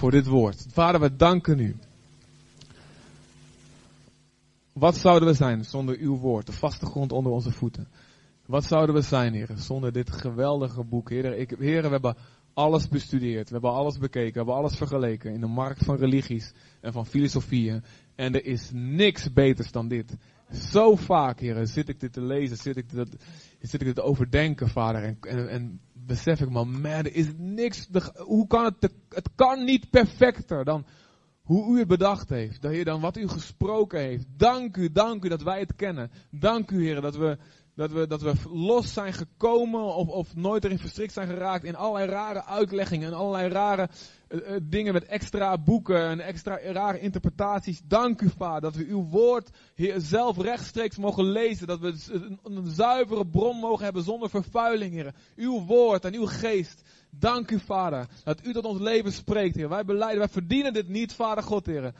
voor dit woord. Vader, we danken u. Wat zouden we zijn zonder uw woord, de vaste grond onder onze voeten? Wat zouden we zijn, heren, zonder dit geweldige boek? Heren, ik, heren, we hebben alles bestudeerd, we hebben alles bekeken, we hebben alles vergeleken in de markt van religies en van filosofieën. En er is niks beters dan dit. Zo vaak, heren, zit ik dit te lezen, zit ik dit, zit ik dit te overdenken, vader. En, en, en besef ik, man, man, er is niks, de, hoe kan het, het kan niet perfecter dan hoe u het bedacht heeft. Dan wat u gesproken heeft. Dank u, dank u dat wij het kennen. Dank u, Heer, dat we, dat we, dat we los zijn gekomen of, of nooit erin verstrikt zijn geraakt in allerlei rare uitleggingen en allerlei rare uh, dingen met extra boeken en extra rare interpretaties. Dank u, Vader, dat we uw woord heer, zelf rechtstreeks mogen lezen. Dat we een, een zuivere bron mogen hebben zonder vervuiling, Heer. Uw woord en uw geest. Dank u, Vader, dat u tot ons leven spreekt, Heer. Wij beleiden, wij verdienen dit niet, Vader God, Heer.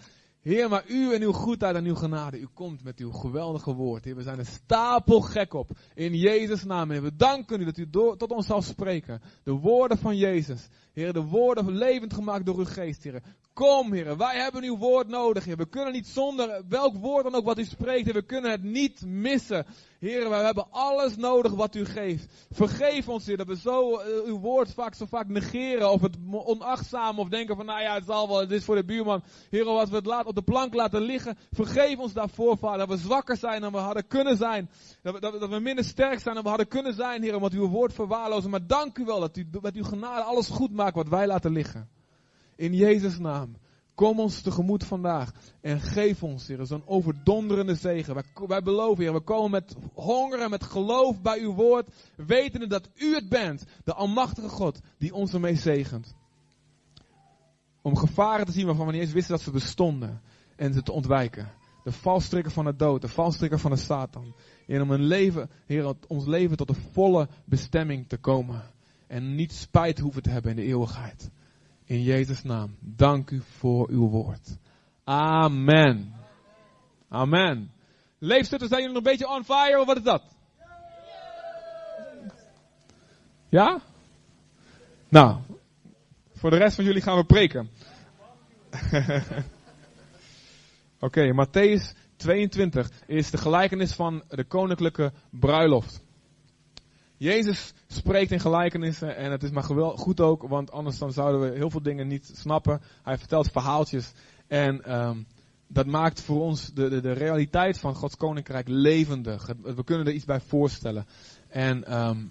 Heer, maar u en uw goedheid en uw genade, u komt met uw geweldige woord. Heer, we zijn een stapel gek op. In Jezus' naam. We danken u dat u door, tot ons zal spreken. De woorden van Jezus. Heer, de woorden levend gemaakt door uw geest, Heer. Kom, Heer, wij hebben uw woord nodig, Heer. We kunnen niet zonder welk woord dan ook wat u spreekt, Heer. We kunnen het niet missen. Heer, we hebben alles nodig wat u geeft. Vergeef ons, Heer, dat we zo uh, uw woord vaak zo vaak negeren of het onachtzaam of denken van, nou ja, het zal wel, dit is voor de buurman. Heer, wat we het laat, op de plank laten liggen. Vergeef ons daarvoor, Vader, dat we zwakker zijn dan we hadden kunnen zijn. Dat we, dat, dat we minder sterk zijn dan we hadden kunnen zijn, Heer, omdat uw woord verwaarlozen. Maar dank u wel dat u met uw genade alles goed maakt wat wij laten liggen. In Jezus' naam. Kom ons tegemoet vandaag en geef ons, Heer, zo'n overdonderende zegen. Wij, beloven, Heer, we komen met honger en met geloof bij uw woord, wetende dat u het bent, de almachtige God, die ons ermee zegent. Om gevaren te zien waarvan we niet eens wisten dat ze bestonden en ze te ontwijken. De valstrikker van de dood, de valstrikker van de Satan. En om een leven, Heer, ons leven tot de volle bestemming te komen. En niet spijt hoeven te hebben in de eeuwigheid. In Jezus' naam. Dank u voor uw woord. Amen. Amen. Leefstutten, zijn jullie nog een beetje on fire of wat is dat? Ja? Nou, voor de rest van jullie gaan we preken. Oké, okay, Matthäus 22 is de gelijkenis van de koninklijke bruiloft. Jezus spreekt in gelijkenissen en het is maar goed ook, want anders dan zouden we heel veel dingen niet snappen. Hij vertelt verhaaltjes en um, dat maakt voor ons de, de, de, realiteit van Gods koninkrijk levendig. We kunnen er iets bij voorstellen. En um,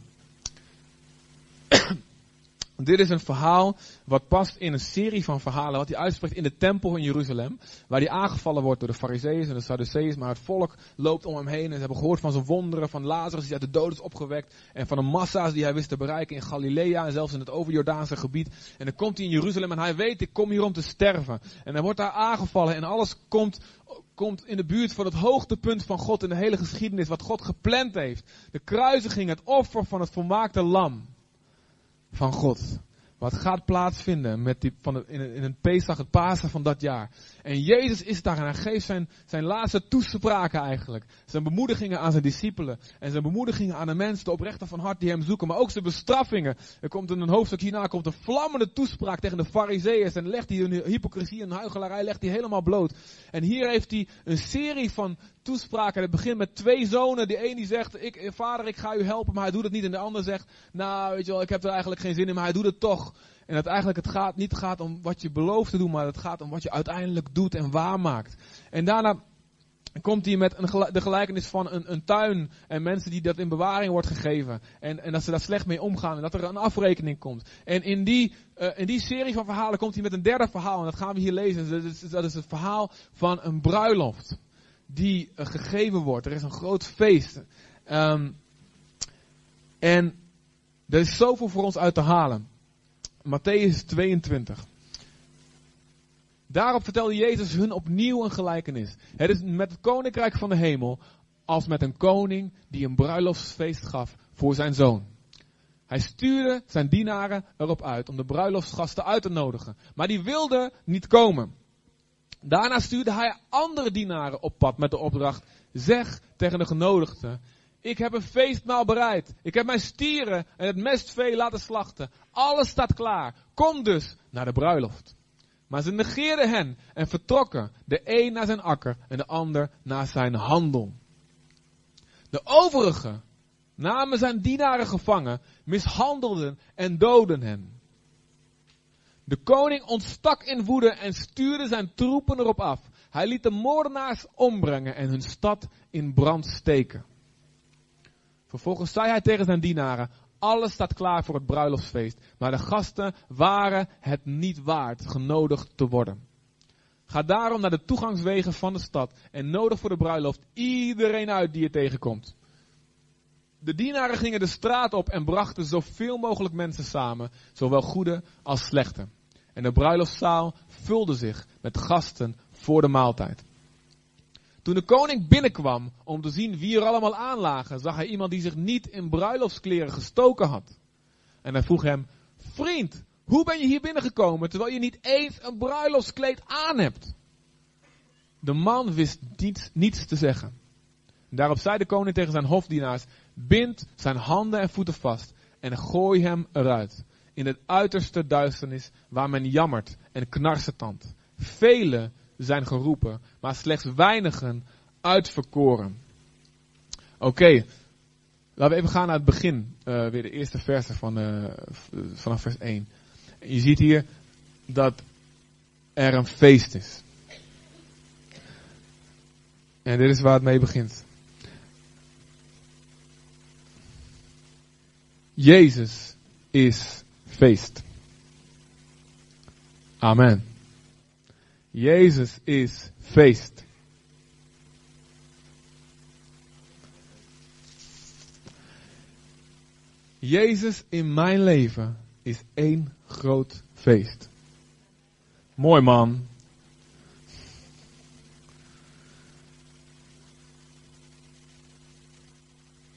Dit is een verhaal wat past in een serie van verhalen wat hij uitspreekt in de tempel in Jeruzalem. Waar hij aangevallen wordt door de fariseeën en de Sadduceeën. Maar het volk loopt om hem heen en ze hebben gehoord van zijn wonderen. Van Lazarus die uit de dood is opgewekt. En van de massa's die hij wist te bereiken in Galilea en zelfs in het overjordaanse gebied. En dan komt hij in Jeruzalem en hij weet ik kom hier om te sterven. En hij wordt daar aangevallen en alles komt komt in de buurt van het hoogtepunt van God in de hele geschiedenis, wat God gepland heeft. De kruisiging, het offer van het volmaakte lam van God. Wat gaat plaatsvinden met die, van in, in een Pesach, het Pasen van dat jaar. En Jezus is daar en hij geeft zijn, zijn laatste toespraken eigenlijk. Zijn bemoedigingen aan zijn discipelen. En zijn bemoedigingen aan de mensen, de oprechten van hart die hem zoeken. Maar ook zijn bestraffingen. Er komt in een hoofdstuk hierna komt een vlammende toespraak tegen de fariseeërs. En legt hij hun hypocrisie en huichelarij legt hij helemaal bloot. En hier heeft hij een serie van toespraken. Het begint met twee zonen. De een die zegt, ik, vader ik ga u helpen, maar hij doet het niet. En de ander zegt, nou weet je wel, ik heb er eigenlijk geen zin in, maar hij doet het toch. En dat eigenlijk het gaat, niet gaat om wat je belooft te doen, maar het gaat om wat je uiteindelijk doet en waarmaakt. En daarna komt hij met een, de gelijkenis van een, een, tuin en mensen die dat in bewaring wordt gegeven. En, en dat ze daar slecht mee omgaan en dat er een afrekening komt. En in die, uh, in die serie van verhalen komt hij met een derde verhaal en dat gaan we hier lezen. Is, dat is het verhaal van een bruiloft die uh, gegeven wordt. Er is een groot feest. Um, en er is zoveel voor ons uit te halen. Matthäus 22. Daarop vertelde Jezus hun opnieuw een gelijkenis. Het is met het koninkrijk van de hemel als met een koning die een bruiloftsfeest gaf voor zijn zoon. Hij stuurde zijn dienaren erop uit om de bruiloftsgasten uit te nodigen. Maar die wilden niet komen. Daarna stuurde hij andere dienaren op pad met de opdracht: zeg tegen de genodigden ik heb een feestmaal bereid. Ik heb mijn stieren en het mestvee laten slachten. Alles staat klaar. Kom dus naar de bruiloft. Maar ze negeerden hen en vertrokken, de een naar zijn akker en de ander naar zijn handel. De overigen namen zijn dienaren gevangen, mishandelden en doden hen. De koning ontstak in woede en stuurde zijn troepen erop af. Hij liet de moordenaars ombrengen en hun stad in brand steken. Vervolgens zei hij tegen zijn dienaren: Alles staat klaar voor het bruiloftsfeest, maar de gasten waren het niet waard genodigd te worden. Ga daarom naar de toegangswegen van de stad en nodig voor de bruiloft iedereen uit die je tegenkomt. De dienaren gingen de straat op en brachten zoveel mogelijk mensen samen, zowel goede als slechte. En de bruiloftszaal vulde zich met gasten voor de maaltijd. Toen de koning binnenkwam om te zien wie er allemaal aanlagen, zag hij iemand die zich niet in bruiloftskleren gestoken had. En hij vroeg hem, vriend, hoe ben je hier binnengekomen terwijl je niet eens een bruiloftskleed aan hebt? De man wist niets, niets te zeggen. Daarop zei de koning tegen zijn hofdienaars, bind zijn handen en voeten vast en gooi hem eruit. In het uiterste duisternis waar men jammert en knarsetand. Velen zijn geroepen, maar slechts weinigen uitverkoren. Oké, laten we even gaan naar het begin. Uh, weer de eerste versen van, uh, vanaf vers 1. Je ziet hier dat er een feest is. En dit is waar het mee begint. Jezus is feest. Amen. Jezus is feest. Jezus in mijn leven is één groot feest. Mooi man.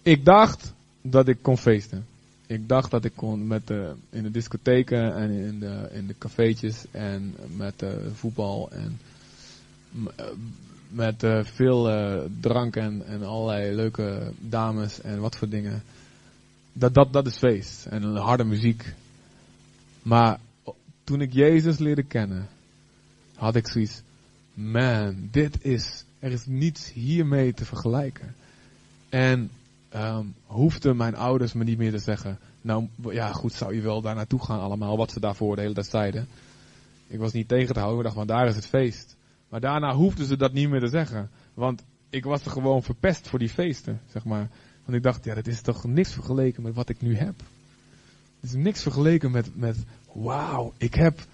Ik dacht dat ik kon feesten ik dacht dat ik kon met de, in de discotheken en in de, in de cafeetjes en met de voetbal en eh, met uh, veel uh, drank en, en allerlei leuke dames en wat voor dingen. Dat, dat, dat is feest en harde muziek. Maar toen ik Jezus leerde kennen, had ik zoiets, man, dit is, er is niets hiermee te vergelijken. En um, hoefden mijn ouders me niet meer te zeggen. Nou, ja, goed, zou je wel daar naartoe gaan allemaal, wat ze daarvoor de hele tijd zeiden. Ik was niet tegen te houden, ik dacht, want daar is het feest. Maar daarna hoefden ze dat niet meer te zeggen. Want ik was er gewoon verpest voor die feesten, zeg maar. Want ik dacht, ja, dat is toch niks vergeleken met wat ik nu heb. Het is niks vergeleken met, met wauw, ik heb,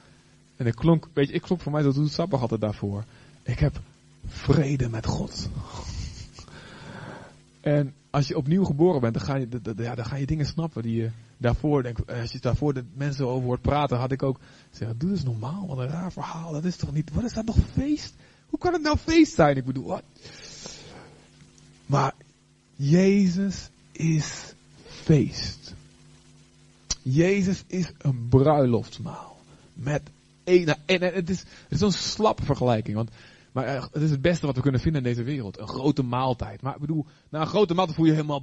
en ik klonk, weet je, ik klonk voor mij zo sappig altijd daarvoor. Ik heb vrede met God. En als je opnieuw geboren bent, dan ga je, ja, dan ga je dingen snappen die je daarvoor, denk, eh, als je daarvoor de mensen over hoort praten, had ik ook zeggen, doe eens normaal, wat een raar verhaal, dat is toch niet, wat is dat nog feest? Hoe kan het nou feest zijn? Ik bedoel, wat? Maar Jezus is feest. Jezus is een bruiloftsmaal. Met een, en, het is, het is zo'n slappe vergelijking, want maar uh, het is het beste wat we kunnen vinden in deze wereld. Een grote maaltijd. Maar ik bedoel, na een grote maaltijd voel je helemaal,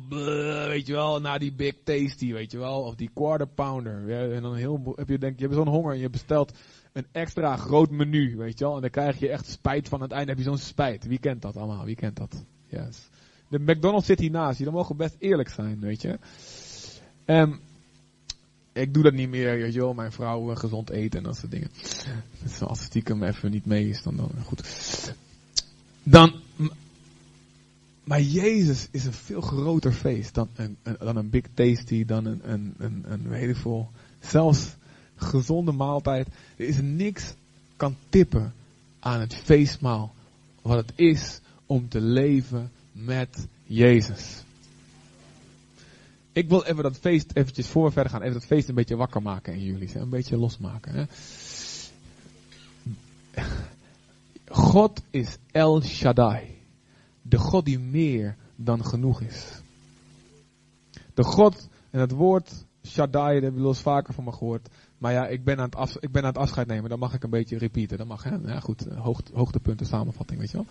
weet je wel, na die big tasty, weet je wel. Of die quarter pounder. En dan heel, heb je, denk je, hebt zo'n honger en je bestelt een extra groot menu, weet je wel. En dan krijg je echt spijt van het einde, heb je zo'n spijt. Wie kent dat allemaal? Wie kent dat? Yes. De McDonald's zit hiernaast. Jullie mogen best eerlijk zijn, weet je. Um, ik doe dat niet meer, weet je mijn vrouw uh, gezond eten en dat soort dingen. Dus als stiekem even niet mee is, dan, dan goed. Dan, maar Jezus is een veel groter feest dan een, dan een Big Tasty, dan een, een, een, een weet zelfs gezonde maaltijd. Er is niks kan tippen aan het feestmaal wat het is om te leven met Jezus. Ik wil even dat feest eventjes voor verder gaan, even dat feest een beetje wakker maken in jullie. Een beetje losmaken. Hè? God is El Shaddai. De God die meer dan genoeg is. De God, en het woord Shaddai, dat hebben wel eens vaker van me gehoord. Maar ja, ik ben, aan het ik ben aan het afscheid nemen, dan mag ik een beetje repeaten. Dat mag, hè? Ja, goed, hoogtepunten, samenvatting, weet je wel.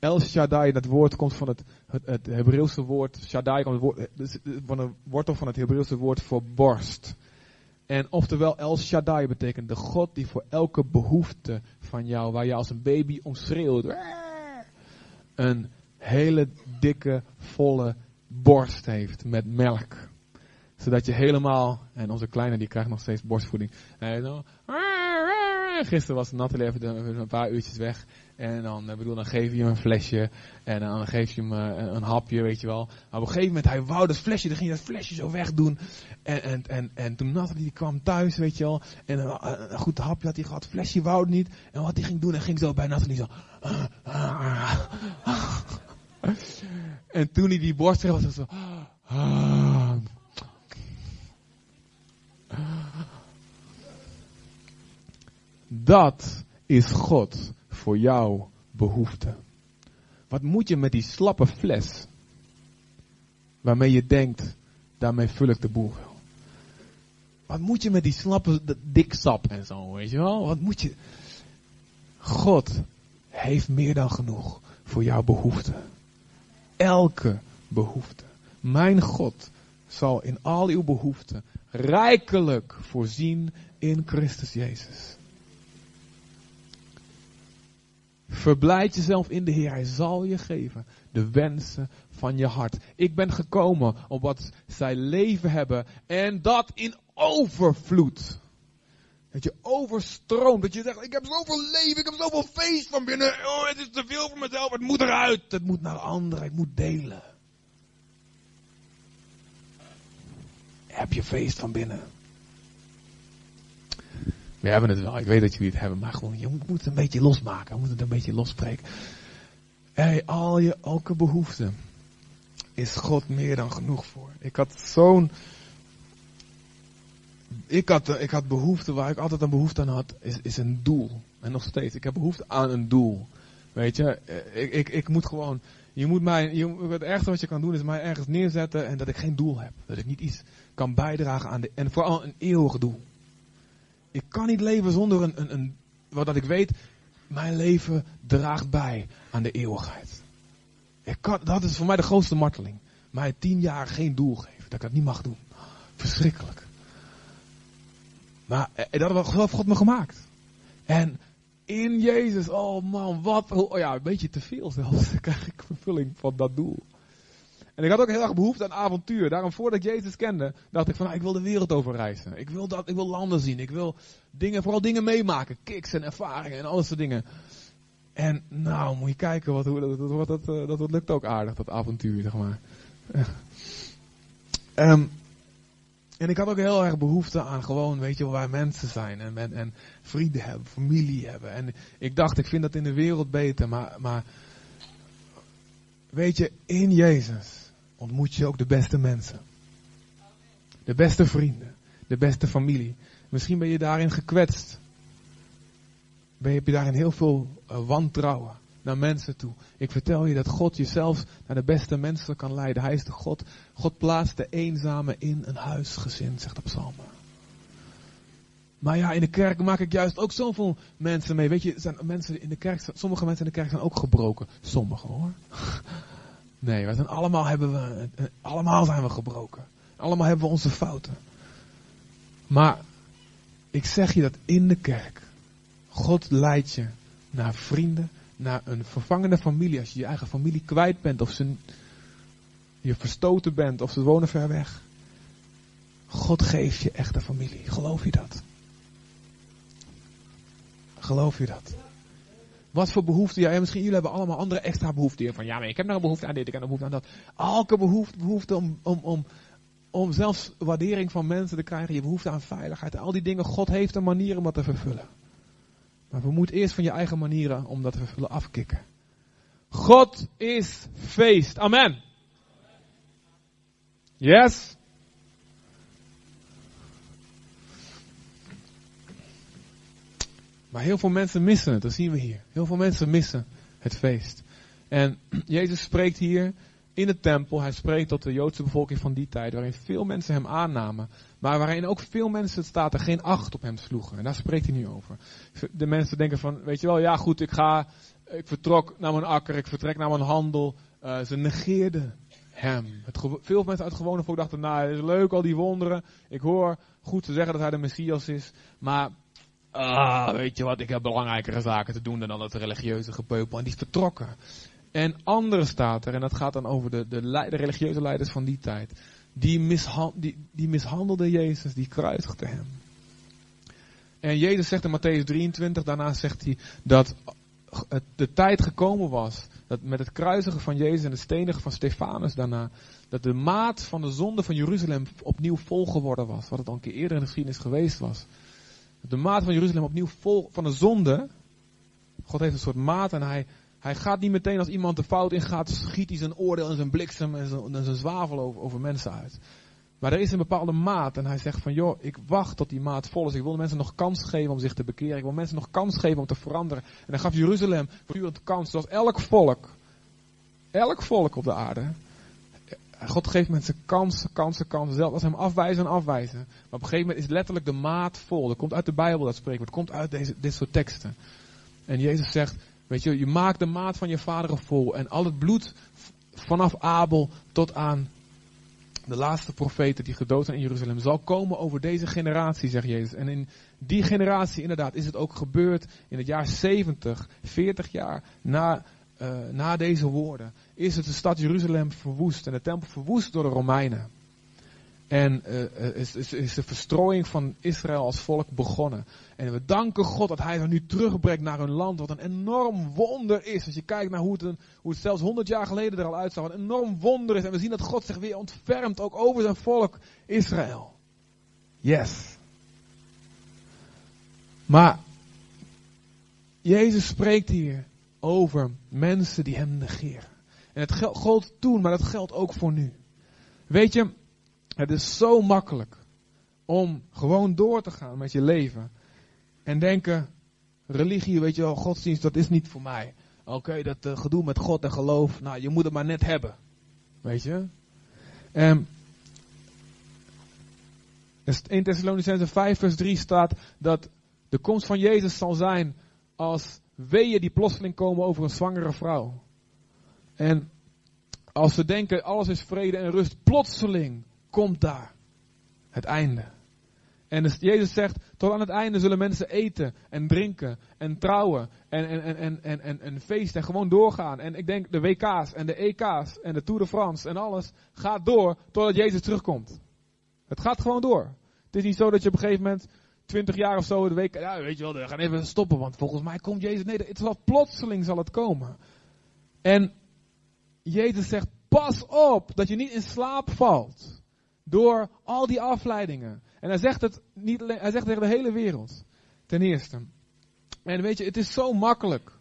El Shaddai, dat woord komt van het, het, het Hebreeuwse woord, Shaddai komt woord, dus, van een wortel van het Hebreeuwse woord voor borst. En oftewel El Shaddai betekent de God die voor elke behoefte van jou, waar je als een baby om schreeuwt, een hele dikke, volle borst heeft met melk. Zodat je helemaal, en onze kleine die krijgt nog steeds borstvoeding. En gisteren was Nathalie even een paar uurtjes weg. En dan, bedoel, dan geef je hem een flesje. En dan geef je hem een, een hapje, weet je wel. Maar op een gegeven moment, hij wou dat flesje, dan ging hij dat flesje zo wegdoen. En, en, en, en toen Nathalie kwam thuis, weet je wel. En een, goed hapje had hij gehad, flesje wou het niet. En wat hij ging doen, hij ging zo bij Nathalie zo. en toen hij die borst kreeg, was het zo. Dat is God voor jouw behoefte. Wat moet je met die slappe fles? Waarmee je denkt, daarmee vul ik de boel wel. Wat moet je met die slappe diksap en zo, weet je wel? Wat moet je... God heeft meer dan genoeg voor jouw behoefte. Elke behoefte. Mijn God zal in al uw behoeften rijkelijk voorzien in Christus Jezus. Verblijd jezelf in de Heer. Hij zal je geven de wensen van je hart. Ik ben gekomen om wat zij leven hebben en dat in overvloed. Dat je overstroomt. Dat je zegt, ik heb zoveel leven, ik heb zoveel feest van binnen. Oh, het is te veel voor mezelf, het moet eruit. Het moet naar anderen, ik moet delen. Heb je feest van binnen? We hebben het wel, ik weet dat jullie het hebben, maar gewoon, je moet het een beetje losmaken. We moeten het een beetje losspreken. Hey, al je elke behoefte is God meer dan genoeg voor. Ik had zo'n. Ik had, ik had behoefte waar ik altijd een behoefte aan had, is, is een doel. En nog steeds, ik heb behoefte aan een doel. Weet je, ik, ik, ik moet gewoon. Je moet mij, je, het ergste wat je kan doen is mij ergens neerzetten en dat ik geen doel heb. Dat ik niet iets kan bijdragen aan de. En vooral een eeuwig doel. Ik kan niet leven zonder een, een, een wat dat ik weet, mijn leven draagt bij aan de eeuwigheid. Ik kan, dat is voor mij de grootste marteling. Mij tien jaar geen doel geven, dat ik dat niet mag doen. Verschrikkelijk. Maar eh, dat heeft God me gemaakt. En in Jezus, oh man, wat, oh ja, een beetje te veel zelfs, krijg ik vervulling van dat doel. En ik had ook heel erg behoefte aan avontuur. Daarom voordat ik Jezus kende, dacht ik van nou, ik wil de wereld over reizen. Ik wil dat, ik wil landen zien. Ik wil dingen, vooral dingen meemaken. Kicks en ervaringen en alles soort dingen. En nou, moet je kijken, wat, hoe, dat, dat, eh, dat, dat lukt ook aardig, dat avontuur, zeg maar. um, en ik had ook heel erg behoefte aan gewoon, weet je, waar mensen zijn en, en, en vrienden hebben, familie hebben. En ik dacht, ik vind dat in de wereld beter, maar, maar weet je, in Jezus ontmoet je ook de beste mensen. De beste vrienden. De beste familie. Misschien ben je daarin gekwetst. Ben heb je daarin heel veel uh, wantrouwen naar mensen toe. Ik vertel je dat God jezelf naar de beste mensen kan leiden. Hij is de God. God plaatst de eenzame in een huisgezin, zegt de psalmen. Maar ja, in de kerk maak ik juist ook zoveel mensen mee. Weet je, zijn mensen in de kerk, sommige mensen in de kerk zijn ook gebroken. Sommige hoor. Nee, zijn allemaal, hebben we, eh, allemaal zijn we gebroken. Allemaal hebben we onze fouten. Maar ik zeg je dat in de kerk. God leidt je naar vrienden, naar een vervangende familie. Als je je eigen familie kwijt bent, of ze, je verstoten bent, of ze wonen ver weg. God geeft je echte familie. Geloof je dat? Geloof je dat? Wat voor behoeften? Ja, misschien jullie hebben allemaal andere extra behoeften. Van ja, maar ik heb nog een behoefte aan dit, ik heb een behoefte aan dat. Elke behoefte, behoefte om, om, om, om zelfs waardering van mensen te krijgen. Je behoefte aan veiligheid. Al die dingen. God heeft een manier om dat te vervullen. Maar we moeten eerst van je eigen manieren om dat te vervullen afkicken. God is feest. Amen. Yes? Maar heel veel mensen missen het, dat zien we hier. Heel veel mensen missen het feest. En Jezus spreekt hier in de tempel, hij spreekt tot de Joodse bevolking van die tijd, waarin veel mensen hem aannamen, maar waarin ook veel mensen, staat er, geen acht op hem sloegen. En daar spreekt hij nu over. De mensen denken van, weet je wel, ja goed, ik ga, ik vertrok naar mijn akker, ik vertrek naar mijn handel. Uh, ze negeerden hem. Het veel mensen uit het gewone volk dachten, nou, het is leuk al die wonderen. Ik hoor goed te zeggen dat hij de Messias is. Maar, ah, weet je wat, ik heb belangrijkere zaken te doen dan het religieuze gepeupel. En die vertrokken. En andere staat er, en dat gaat dan over de, de, religieuze leiders van die tijd. Die, mishan, die, die mishandelden Jezus, die kruisigden hem. En Jezus zegt in Matthäus 23, daarna zegt hij dat de tijd gekomen was, dat met het kruisigen van Jezus en het stenigen van Stefanus daarna, dat de maat van de zonde van Jeruzalem opnieuw vol geworden was. Wat het al een keer eerder in de geschiedenis geweest was. De maat van Jeruzalem opnieuw vol van de zonde. God heeft een soort maat en hij, hij gaat niet meteen als iemand de fout ingaat, schiet hij zijn oordeel en zijn bliksem en zijn, zwavel over, over mensen uit. Maar er is een bepaalde maat en hij zegt van joh, ik wacht tot die maat vol is. Ik wil mensen nog kans geven om zich te bekeren. Ik wil mensen nog kans geven om te veranderen. En dan gaf Jeruzalem voortdurend kans, zoals elk volk. Elk volk op de aarde. God geeft mensen kansen, kansen, kansen. Zelfs als ze hem afwijzen en afwijzen. Maar op een gegeven moment is letterlijk de maat vol. Dat komt uit de Bijbel dat spreekwoord. Komt uit deze, dit soort teksten. En Jezus zegt, weet je, je maakt de maat van je vaderen vol. En al het bloed vanaf Abel tot aan de laatste profeten die gedood zijn in Jeruzalem, zal komen over deze generatie, zegt Jezus. En in die generatie inderdaad is het ook gebeurd in het jaar 70, 40 jaar na, uh, na deze woorden, is het de stad Jeruzalem verwoest en de tempel verwoest door de Romeinen. En uh, is, is, is, de verstrooiing van Israël als volk begonnen. En we danken God dat Hij ze nu terugbrengt naar hun land. Wat een enorm wonder is. Als je kijkt naar hoe het, hoe het zelfs 100 jaar geleden er al uitzag. Wat een enorm wonder is. En we zien dat God zich weer ontfermt. Ook over zijn volk Israël. Yes. Maar Jezus spreekt hier over mensen die hem negeren. En het geldt toen, maar dat geldt ook voor nu. Weet je, het is zo makkelijk om gewoon door te gaan met je leven. En denken, religie, weet je wel, godsdienst, dat is niet voor mij. Oké, dat uh, gedoe met God en geloof, nou, je moet het maar net hebben. Weet je? En in Thessalonicense 5 vers 3 staat dat de komst van Jezus zal zijn als weeën die plotseling komen over een zwangere vrouw. En als we denken alles is vrede en rust, plotseling komt daar het einde. En dus Jezus zegt, tot aan het einde zullen mensen eten en drinken en trouwen en, en, en, en, en, en, en feesten en gewoon doorgaan. En ik denk de WK's en de EK's en de Tour de France en alles gaat door totdat Jezus terugkomt. Het gaat gewoon door. Het is niet zo dat je op een gegeven moment 20 jaar of zo de week, ja weet je wel, we gaan even stoppen, want volgens mij komt Jezus. Nee, het zal plotseling zal het komen. En Jezus zegt, pas op dat je niet in slaap valt. Door al die afleidingen. En hij zegt het niet alleen, hij zegt tegen de hele wereld. Ten eerste. En weet je, het is zo makkelijk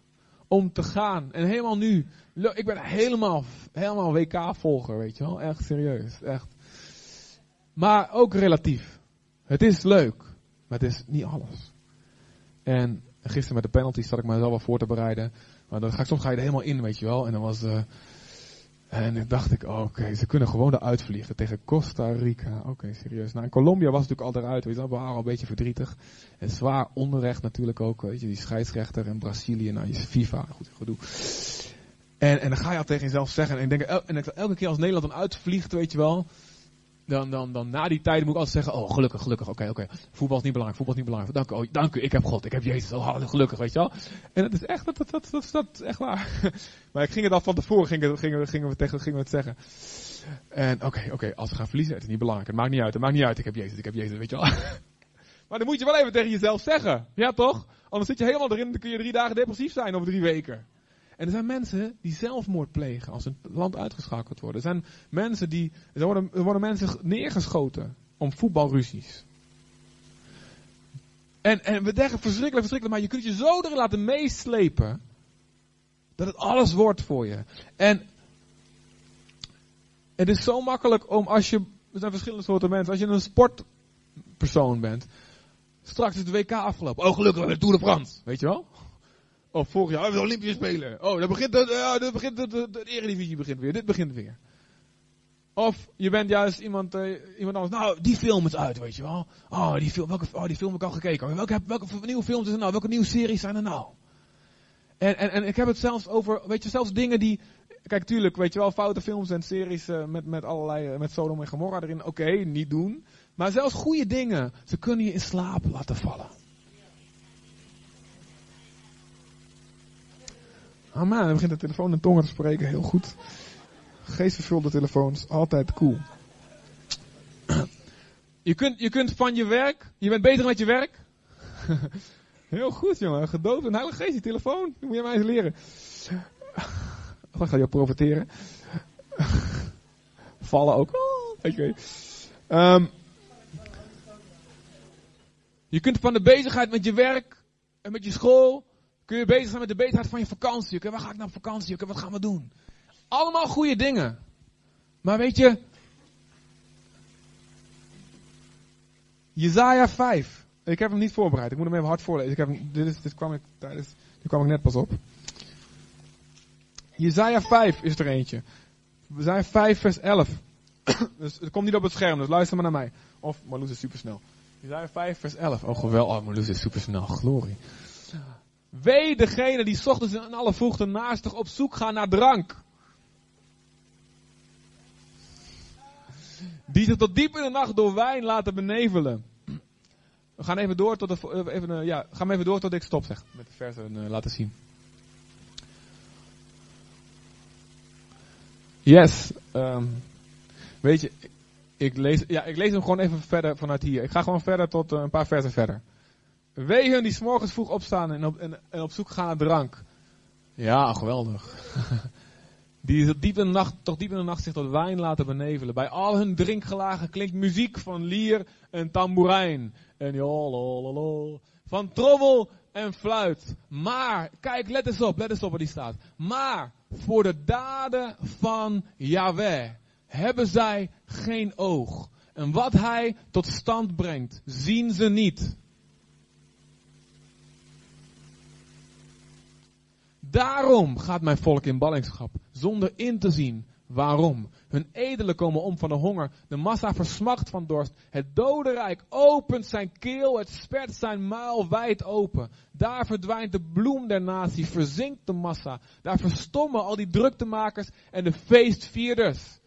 om te gaan. En helemaal nu. Ik ben helemaal, helemaal WK-volger, weet je wel. Echt serieus. Echt. Maar ook relatief. Het is leuk. Maar het is niet alles. En gisteren met de penalty zat ik mezelf wel voor te bereiden. Maar dan ga ik, soms ga je er helemaal in, weet je wel. En dan was... Uh, en dan dacht ik, oké, ze kunnen gewoon eruit vliegen tegen Costa Rica. Oké, serieus. Nou, in Colombia was het natuurlijk al eruit, weet je, dat waren al een beetje verdrietig. En zwaar onrecht natuurlijk ook, weet je, die scheidsrechter in Brazilië, nou, je FIFA, goed gedoe. En, en dan ga je al tegen jezelf zeggen, en ik denk, en elke keer als Nederland dan uitvliegt, weet je wel, dan, dan, dan na die tijd moet ik altijd zeggen, oh gelukkig, gelukkig, oké, oké. Voetbal is niet belangrijk, voetbal is niet belangrijk. Dank u, oh, dank u, ik heb God, ik heb Jezus, oh gelukkig, weet je wel. En dat is echt, dat, dat, dat, dat, dat echt waar. maar ik ging het al van tevoren, gingen, gingen, gingen, we, tegen, gingen we het zeggen. En oké, oké, als we gaan verliezen, het is niet belangrijk, het maakt niet uit, het maakt niet uit, ik heb Jezus, ik heb Jezus, weet je wel. maar dan moet je wel even tegen jezelf zeggen, ja toch? Anders zit je helemaal erin, dan kun je drie dagen depressief zijn of drie weken. En er zijn mensen die zelfmoord plegen als een land uitgeschakeld wordt. Er zijn mensen die, er worden, er worden mensen neergeschoten om voetbalruzies. En, en we denken verschrikkelijk, verschrikkelijk, maar je kunt je zo erin laten meeslepen. Dat het alles wordt voor je. En het is zo makkelijk om als je, er zijn verschillende soorten mensen, als je een sportpersoon bent. Straks is de WK afgelopen. Oh gelukkig, we de Tour de France. Weet je wel? Of vorig jaar, de Olympische Spelen. Oh, dan begint, de, ja, dan begint de, de, Eredivisie begint weer. Dit begint weer. Of je bent juist iemand, uh, iemand anders. Nou, die film is uit, weet je wel. Oh, die film, welke, oh, die film heb ik al gekeken. Welke, welke nieuwe films is er nou? Welke nieuwe series zijn er nou? En, en, en ik heb het zelfs over, weet je, zelfs dingen die, Kijk, tuurlijk, weet je wel, foute films en series eh, met, met allerlei, eh, met Sodom en Gomorra erin. Oké, niet doen. Maar zelfs goede dingen, ze kunnen je in slaap laten vallen. Ah man, dan begint de telefoon in tongen te spreken, heel goed. Geestvervulde telefoons, altijd cool. Je kunt, je kunt van je werk, je bent bezig met je werk. Heel goed jongen, gedoofd en heilige geest, die telefoon, dat moet je mij eens leren. Dan ga je profiteren. Vallen ook. Oh, oké. Ehm, je kunt van de bezigheid met je werk en met je school, kun je bezig zijn met de bezigheid van je vakantie. Oké, waar ga ik naar vakantie? Oké, wat gaan we doen? Allemaal goede dingen. Maar weet je, Jezaja 5. Ik heb hem niet voorbereid. Ik moet hem even hard voorlezen. Ik heb hem, dit, is, dit, kwam ik, tijdens, dit kwam ik net pas op. Jezaja 5 is er eentje. Jezaja 5 vers 11. dus het komt niet op het scherm, dus luister maar naar mij. Of Marloes is supersnel. Jezaja 5 vers 11. Oh geweldig, oh, Marloes is supersnel. Glorie. Wee degene die ochtends in alle vroegte naastig op zoek gaan naar drank. Die zich tot diep in de nacht door wijn laten benevelen. We gaan even door tot de, even, uh, ja, gaan even door tot ik stop zeg. Met de versen uh, laten zien. Yes. Um, weet je, ik lees, ja, ik lees hem gewoon even verder vanuit hier. Ik ga gewoon verder tot een paar versen verder. Wee hun die s'morgens vroeg opstaan en op, en, en op zoek gaan naar drank. Ja, geweldig. Die diep in de nacht, toch diep in de nacht zich tot wijn laten benevelen. Bij al hun drinkgelagen klinkt muziek van lier en tamboerijn. En jolololo. Van trommel en fluit. Maar, kijk, let eens op, let eens op wat die staat. Maar, voor de daden van Yahweh hebben zij geen oog. En wat hij tot stand brengt, zien ze niet. Daarom gaat mijn volk in ballingschap, zonder in te zien waarom. Hun edelen komen om van de honger, de massa versmacht van dorst. Het dodenrijk opent zijn keel, het spert zijn muil wijd open. Daar verdwijnt de bloem der natie, verzinkt de massa. Daar verstommen al die druktemakers en de feestvierders.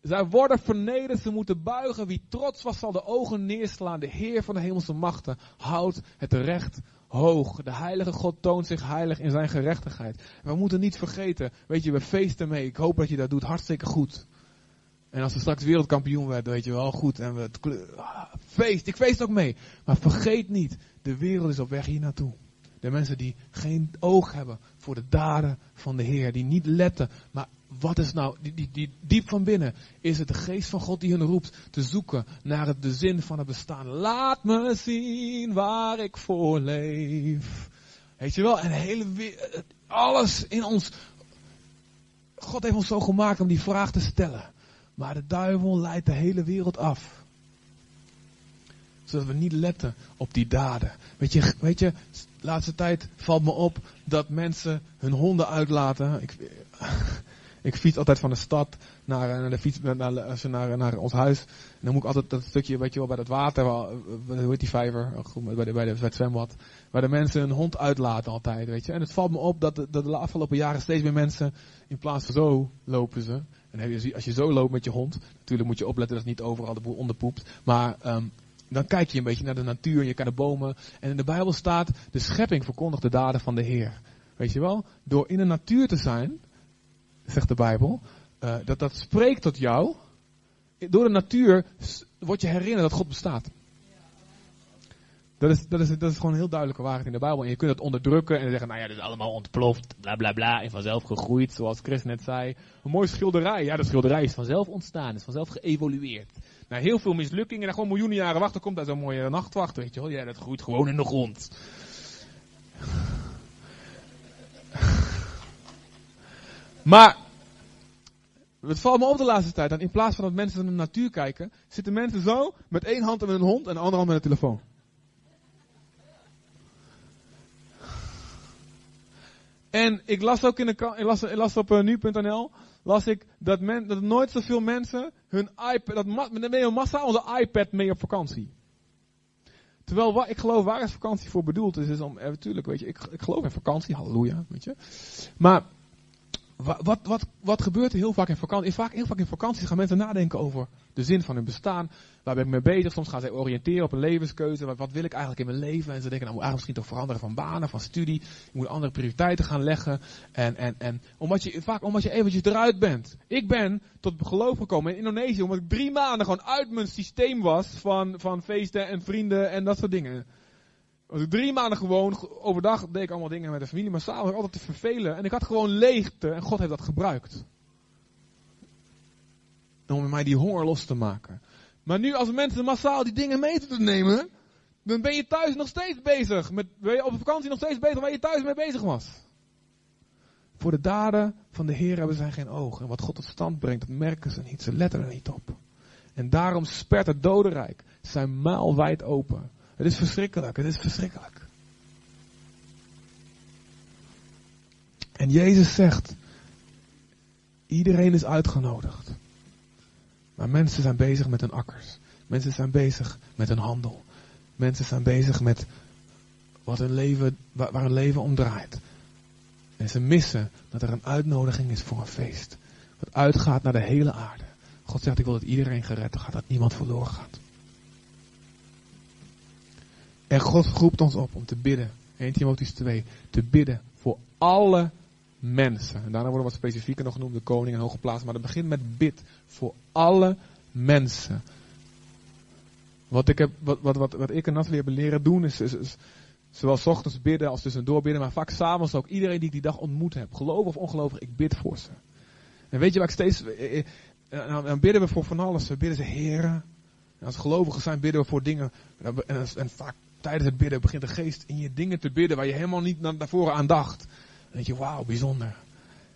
Zij worden vernederd, ze moeten buigen. Wie trots was zal de ogen neerslaan. De Heer van de hemelse machten houdt het recht hoog. De heilige God toont zich heilig in zijn gerechtigheid. we moeten niet vergeten, weet je, we feesten mee. Ik hoop dat je dat doet, hartstikke goed. En als we straks wereldkampioen werden, weet je wel, goed. En we ah, feest, ik feest ook mee. Maar vergeet niet, de wereld is op weg hier naartoe. De mensen die geen oog hebben voor de daden van de Heer. Die niet letten, maar wat is nou, die, die, die, diep van binnen, is het de geest van God die hun roept te zoeken naar het, de zin van het bestaan. Laat me zien waar ik voor leef. Weet je wel, en hele, alles in ons. God heeft ons zo gemaakt om die vraag te stellen. Maar de duivel leidt de hele wereld af. Zodat we niet letten op die daden. Weet je, weet je, laatste tijd valt me op dat mensen hun honden uitlaten. Ik, ik fiets altijd van de stad naar, eh, naar de fiets, naar, naar, naar ons huis. En dan moet ik altijd dat stukje, weet je wel, bij dat water, eh, hoe heet die vijver, oh, bij, de, bij, de, bij het zwembad, waar de mensen hun hond uitlaten altijd, weet je. En het valt me op dat de, dat de afgelopen jaren steeds meer mensen, in plaats van zo lopen ze. En als je zo loopt met je hond, natuurlijk moet je opletten dat het niet overal de boel onderpoept. Maar um, dan kijk je een beetje naar de natuur, je kan de bomen. En in de Bijbel staat, de schepping verkondigt de daden van de Heer. Weet je wel? Door in de natuur te zijn, zegt de Bijbel, uh, dat dat spreekt tot jou. Door de natuur word je herinnerd dat God bestaat. Dat is, dat, is, dat is gewoon een heel duidelijke waarheid in de Bijbel. En je kunt het onderdrukken en zeggen, nou ja, dit is allemaal ontploft, bla bla bla, en vanzelf gegroeid, zoals Chris net zei. Een mooi schilderij, ja, de schilderij is vanzelf ontstaan, is vanzelf geëvolueerd. Na heel veel mislukkingen, en gewoon miljoenen jaren wachten, komt daar zo'n mooie nachtwacht, weet je wel. Ja, dat groeit gewoon in de grond. Maar, het valt me op de laatste tijd, dat in plaats van dat mensen naar de natuur kijken, zitten mensen zo, met één hand met een hond en de andere hand met een telefoon. En ik las ook in de ik las, ik las op uh, nu.nl, las ik dat, men, dat nooit zoveel mensen hun iPad, dat met een massa onze iPad mee op vakantie. Terwijl ik geloof waar is vakantie voor bedoeld is, is om, natuurlijk, eh, weet je, ik, ik geloof in vakantie, halleluja, weet je. Maar Wat, wat, wat, gebeurt er heel vaak in vakantie? Vaak, heel vaak in vakanties gaan mensen nadenken over de zin van hun bestaan. Waar ben ik mee bezig? Soms gaan ze oriënteren op een levenskeuze. Wat, wil ik eigenlijk in mijn leven? En ze denken, nou moet eigenlijk misschien toch veranderen van banen, van studie. Je moet andere prioriteiten gaan leggen. En, en, en omdat je, vaak omdat je eventjes eruit bent. Ik ben tot geloof gekomen in Indonesië omdat ik drie maanden gewoon uit mijn systeem was van, van feesten en vrienden en dat soort dingen. Was drie maanden gewoon, overdag deed ik allemaal dingen met de familie, maar s'avonds altijd te vervelen. En ik had gewoon leegte en God heeft dat gebruikt. Om mij die honger los te maken. Maar nu als mensen massaal die dingen mee te nemen, dan ben je thuis nog steeds bezig. Met, ben je op vakantie nog steeds bezig waar je thuis mee bezig was. Voor de daden van de Heer hebben zij geen ogen. En wat God tot stand brengt, dat merken ze niet. Ze letten er niet op. En daarom spert het dodenrijk zijn muil wijd open. Het is verschrikkelijk, het is verschrikkelijk. En Jezus zegt, iedereen is uitgenodigd. Maar mensen zijn bezig met hun akkers. Mensen zijn bezig met hun handel. Mensen zijn bezig met wat hun leven, waar hun leven om draait. En ze missen dat er een uitnodiging is voor een feest. Wat uitgaat naar de hele aarde. God zegt, ik wil dat iedereen gered gaat, dat niemand verloren gaat. En God roept ons op om te bidden. 1 Timotheus 2. Te bidden voor alle mensen. En daarna worden wat specifieker nog genoemd, de koning en hoge plaatsen. Maar het begint met bid voor alle mensen. Wat ik, heb, wat, wat, wat, wat ik en Nathalie hebben leren doen is, is, is zowel s ochtends bidden als tussendoor bidden. Maar vaak s'avonds ook iedereen die ik die dag ontmoet heb. Gelovig of ongelovig, ik bid voor ze. En weet je waar ik steeds... Eh, eh, eh dan bidden we voor van alles. We bidden ze heren. En als gelovigen zijn bidden we voor dingen. En, en vaak tijdens het bidden begint de geest in je dingen te bidden waar je helemaal niet naar, voren aan dacht. Dan denk je, wauw, bijzonder.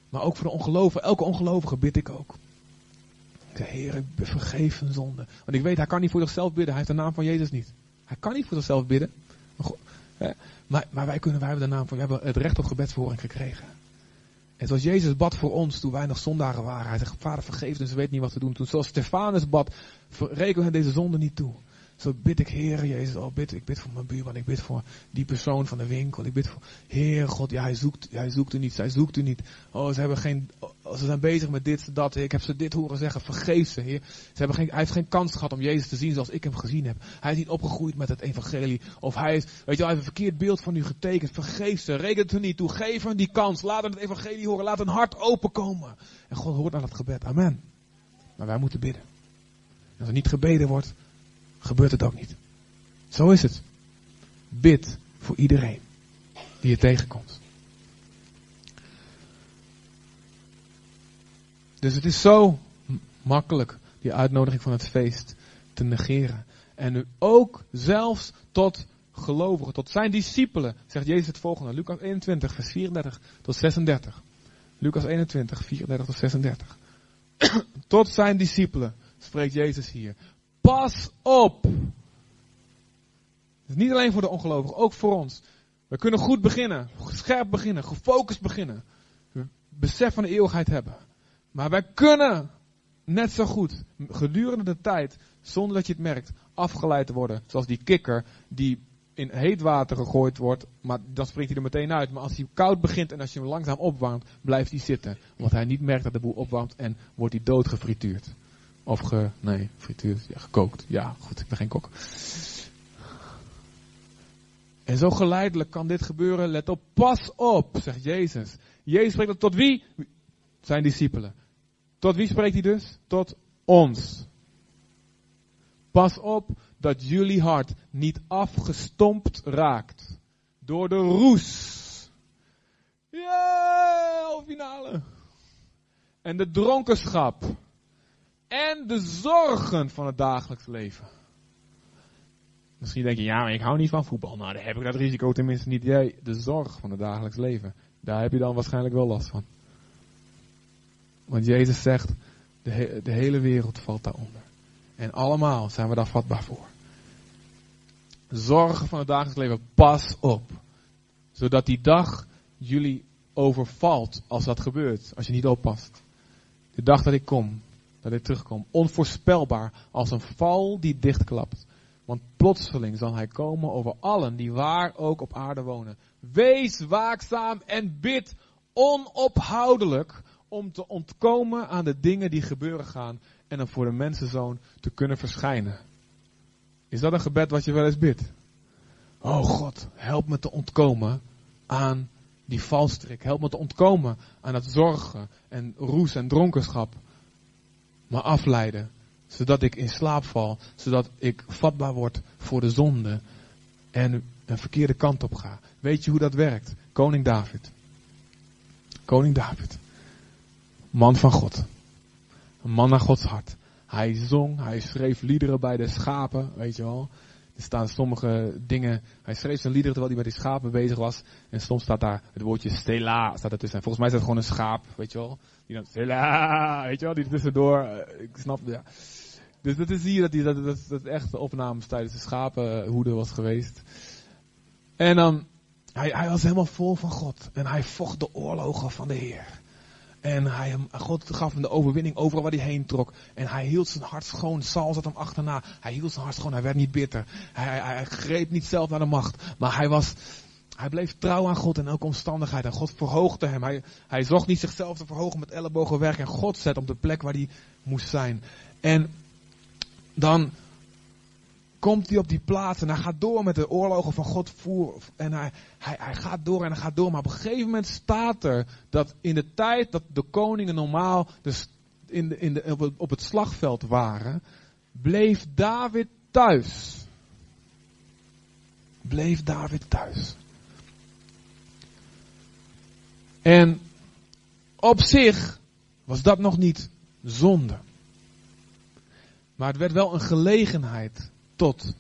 Maar ook voor de ongelovigen, elke ongelovige bid ik ook. Zeg, Heer, vergeef een zonde. Want ik weet, hij kan niet voor zichzelf bidden. Hij heeft de naam van Jezus niet. Hij kan niet voor zichzelf bidden. Maar, maar, wij, kunnen, wij hebben de naam van, we hebben het recht op gebedsverhoring gekregen. En zoals Jezus bad voor ons toen wij nog zondagen waren. Hij zegt, vader vergeef, ze weet niet wat te doen. Toen zoals Stefanus bad, rekenen we deze zonde niet toe. Zo bid ik, Heer Jezus, oh, bid, ik bid voor mijn buurman, ik bid voor die persoon van de winkel, ik bid voor, Heer God, ja, hij zoekt, hij zoekt u niet, zij zoekt u niet. Oh, ze hebben geen, oh, ze zijn bezig met dit, dat, ik heb ze dit horen zeggen, vergeef ze, Heer. Ze hebben geen, hij heeft geen kans gehad om Jezus te zien zoals ik hem gezien heb. Hij is niet opgegroeid met het evangelie, of hij is, weet je wel, hij heeft een verkeerd beeld van u getekend, vergeef ze, reken het er niet toe, geef hem die kans, laat hem het evangelie horen, laat een hart openkomen. En God hoort naar dat gebed, amen. Maar wij moeten bidden. Als er niet gebeden wordt, gebeurt het ook niet. Zo is het. Bid voor iedereen die je tegenkomt. Dus het is zo makkelijk die uitnodiging van het feest te negeren. En nu ook zelfs tot gelovigen, tot zijn discipelen, zegt Jezus het volgende. Lucas 21, vers 34 tot 36. Lucas 21, 34 tot 36. tot zijn discipelen spreekt Jezus hier. Pas op. niet alleen voor de ongelovigen, ook voor ons. We kunnen goed beginnen, scherp beginnen, gefocust beginnen. Besef van de eeuwigheid hebben. Maar wij kunnen net zo goed gedurende de tijd, zonder dat je het merkt, afgeleid worden. Zoals die kikker die in heet water gegooid wordt, maar dan springt hij er meteen uit. Maar als hij koud begint en als je hem langzaam opwarmt, blijft hij zitten. Omdat hij niet merkt dat de boel opwarmt en wordt hij doodgefrituurd. Of nee, frituur, ja, gekookt. Ja, goed, ik ben geen kok. En zo geleidelijk kan dit gebeuren. Let op, pas op, zegt Jezus. Jezus spreekt tot wie? Zijn discipelen. Tot wie spreekt hij dus? Tot ons. Pas op dat jullie hart niet afgestompt raakt door de roes. Ja, finale. En de dronkenschap en de zorgen van het dagelijks leven. Misschien denk je, ja, maar ik hou niet van voetbal. Nou, dan heb ik dat risico tenminste niet. Jij, de zorg van het dagelijks leven. Daar heb je dan waarschijnlijk wel last van. Want Jezus zegt, de, de hele wereld valt daaronder. En allemaal zijn we daar vatbaar voor. Zorgen van het dagelijks leven, pas op. Zodat die dag jullie overvalt als dat gebeurt. Als je niet oppast. De dag dat ik kom, dat hij terugkomt. Onvoorspelbaar als een val die dichtklapt. Want plotseling zal hij komen over allen die waar ook op aarde wonen. Wees waakzaam en bid onophoudelijk om te ontkomen aan de dingen die gebeuren gaan en om voor de mensenzoon te kunnen verschijnen. Is dat een gebed wat je wel eens bidt? Oh God, help me te ontkomen aan die valstrik. Help me te ontkomen aan het zorgen en roes en dronkenschap. Maar afleiden, zodat ik in slaap val, zodat ik vatbaar word voor de zonde en een verkeerde kant op ga. Weet je hoe dat werkt? Koning David. Koning David. Man van God. Een man naar Gods hart. Hij zong, hij schreef liederen bij de schapen, weet je wel. Er staan sommige dingen. Hij schreef zijn liederen terwijl hij met die schapen bezig was. En soms staat daar het woordje stela staat ertussen. Volgens mij is het gewoon een schaap, weet je wel. Die dan stela, weet je wel, die tussendoor. Eh, ik snap, ja. Dus dat is hier dat, die, dat, dat, dat echt opnames tijdens de schapenhoede was geweest. En dan, hij, hij was helemaal vol van God. En hij vocht de oorlogen van de Heer. En hij, God gaf hem de overwinning overal waar hij heen trok. En hij hield zijn hart schoon. Saul zat hem achterna. Hij hield zijn hart schoon. Hij werd niet bitter. Hij, greep niet zelf naar de macht. Maar hij was, hij bleef trouw aan God in elke omstandigheid. En God verhoogde hem. Hij, hij zocht niet zichzelf te verhogen met ellebogenwerk. En God zet op de plek waar hij moest zijn. En dan komt hij op die plaats en hij gaat door met de oorlogen van God voer. En hij, hij, hij gaat door en hij gaat door. Maar op een gegeven moment staat er dat in de tijd dat de koningen normaal in de, in de, op het slagveld waren, bleef David thuis. Bleef David thuis. En op zich was dat nog niet zonde. Maar het werd wel een gelegenheid tot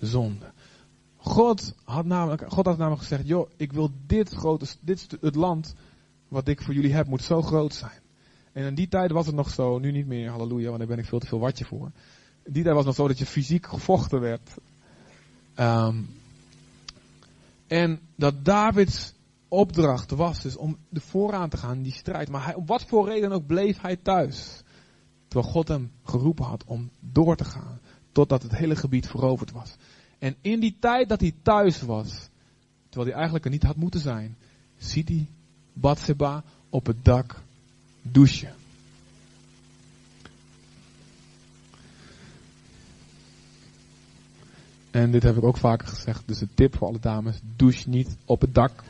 zonde. God had namelijk, God had namelijk gezegd, joh, ik wil dit grote, dit, het land wat ik voor jullie heb, moet zo groot zijn. En in die tijd was het nog zo, nu niet meer, halleluja, want daar ben ik veel te veel watje voor. In die tijd was het nog zo dat je fysiek gevochten werd. Ehm, en dat Davids opdracht was dus om de vooraan te gaan in die strijd. Maar hij, om wat voor reden ook bleef hij thuis. Terwijl God hem geroepen had om door te gaan. Totdat het hele gebied veroverd was. En in die tijd dat hij thuis was, terwijl hij eigenlijk er niet had moeten zijn, ziet hij Batseba op het dak douchen. En dit heb ik ook vaker gezegd, dus een tip voor alle dames, douche niet op het dak.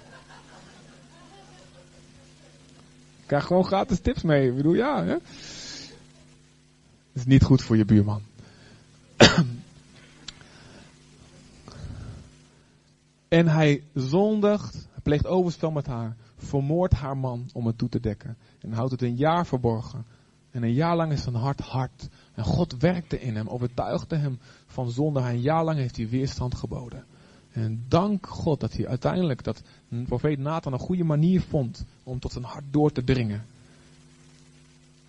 Ik krijg gewoon gratis tips mee. Ik bedoel, ja. Hè? Het is niet goed voor je buurman. en hij zondigt, pleegt overspel met haar, vermoordt haar man om het toe te dekken. En houdt het een jaar verborgen. En een jaar lang is zijn hart hard. En God werkte in hem, overtuigde hem van zonde. Een jaar lang heeft hij weerstand geboden. En dank God dat hij uiteindelijk, dat profeet Nathan een goede manier vond om tot zijn hart door te dringen.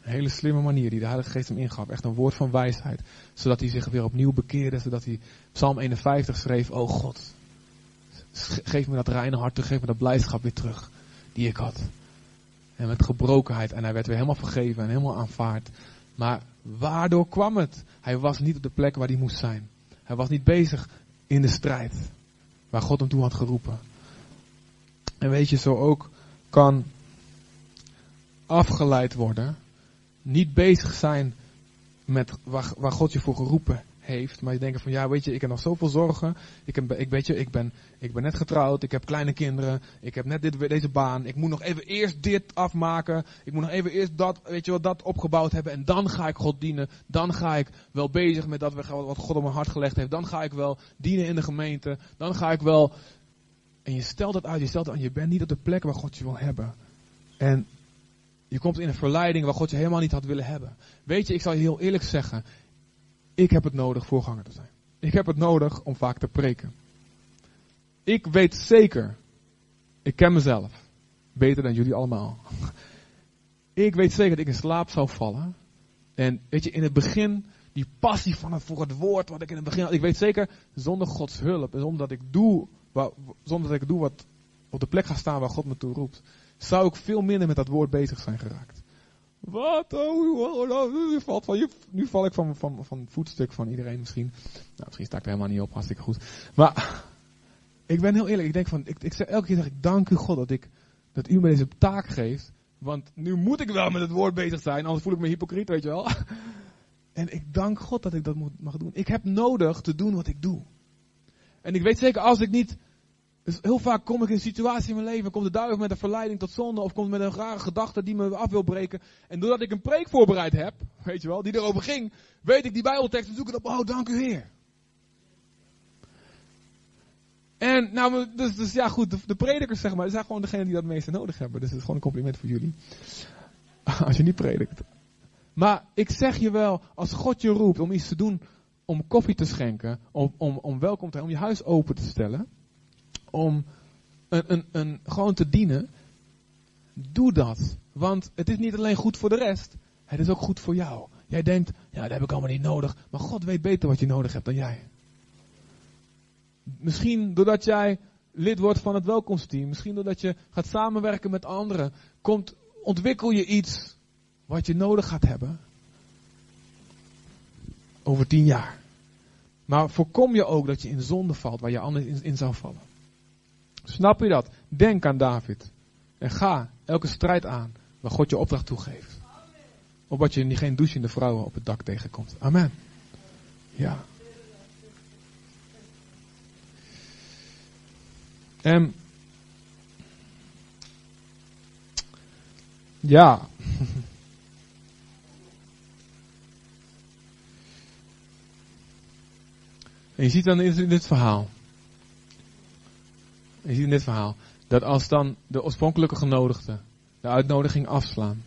Een hele slimme manier die de Heilige Geest hem ingaf. Echt een woord van wijsheid. Zodat hij zich weer opnieuw bekeerde. Zodat hij Psalm 51 schreef. Oh God. Geef me dat reine hart terug. Geef me dat blijdschap weer terug. Die ik had. En met gebrokenheid. En hij werd weer helemaal vergeven en helemaal aanvaard. Maar waardoor kwam het? Hij was niet op de plek waar hij moest zijn. Hij was niet bezig in de strijd. Waar God hem toe had geroepen. En weet je, zo ook kan afgeleid worden niet bezig zijn met waar, waar God je voor geroepen heeft. Maar je denkt van ja, weet je, ik heb nog zoveel zorgen. Ik, heb, ik, weet je, ik, ben, ik ben net getrouwd, ik heb kleine kinderen, ik heb net dit, deze baan. Ik moet nog even eerst dit afmaken. Ik moet nog even eerst dat, weet je wat, dat opgebouwd hebben. En dan ga ik God dienen. Dan ga ik wel bezig met dat wat God op mijn hart gelegd heeft. Dan ga ik wel dienen in de gemeente. Dan ga ik wel. En je stelt het uit, je stelt het aan, je bent niet op de plek waar God je wil hebben. En je komt in een verleiding waar God je helemaal niet had willen hebben. Weet je, ik zal je heel eerlijk zeggen. Ik heb het nodig voorganger te zijn. Ik heb het nodig om vaak te preken. Ik weet zeker. Ik ken mezelf. Beter dan jullie allemaal. Ik weet zeker dat ik in slaap zou vallen. En weet je, in het begin, die passie van het, voor het woord wat ik in het begin had. Ik weet zeker, zonder Gods hulp en zonder dat ik doe, zonder dat ik doe wat op de plek ga staan waar God me toe roept zou ik veel minder met dat woord bezig zijn geraakt. Wat? Oh, nu, valt van, nu val ik van, van, van voetstuk van iedereen misschien. Nou, misschien sta ik er helemaal niet op, hartstikke goed. Maar ik ben heel eerlijk, ik denk van, ik, ik zeg, elke keer zeg ik, dank u God dat, ik, dat u me deze taak geeft, Want nu moet ik wel met het woord bezig zijn, anders voel ik me hypocriet, weet je wel. En ik dank God dat ik dat mag doen. Ik heb nodig te doen wat ik doe. En ik weet zeker, als ik niet. Dus heel vaak kom ik in een situatie in mijn leven, komt de duivel met een verleiding tot zonde, of komt met een rare gedachte die me af wil breken. En doordat ik een preek voorbereid heb, weet je wel, die erover ging, weet ik die Bijbeltekst en zoek het op. Oh, dank u Heer. En nou, dus, dus ja goed, de, predikers zeg maar, zijn gewoon degene die dat meeste nodig hebben. Dus het is gewoon een compliment voor jullie. Als je niet predikt. Maar ik zeg je wel, als God je roept om iets te doen, om koffie te schenken, om, om, om welkom te om je huis open te stellen, om een, een, een, gewoon te dienen, doe dat. Want het is niet alleen goed voor de rest, het is ook goed voor jou. Jij denkt, ja, dat heb ik allemaal niet nodig, maar God weet beter wat je nodig hebt dan jij. Misschien doordat jij lid wordt van het welkomsteam, misschien doordat je gaat samenwerken met anderen, komt, ontwikkel je iets wat je nodig gaat hebben over tien jaar. Maar voorkom je ook dat je in zonde valt waar je anders in, in zou vallen. Snap je dat? Denk aan David. En ga elke strijd aan waar God je opdracht toegeeft. Opdat je geen douchende vrouwen op het dak tegenkomt. Amen. Ja. En ja. En je ziet dan in dit verhaal. Je ziet in dit verhaal. Dat als dan de oorspronkelijke genodigden de uitnodiging afslaan.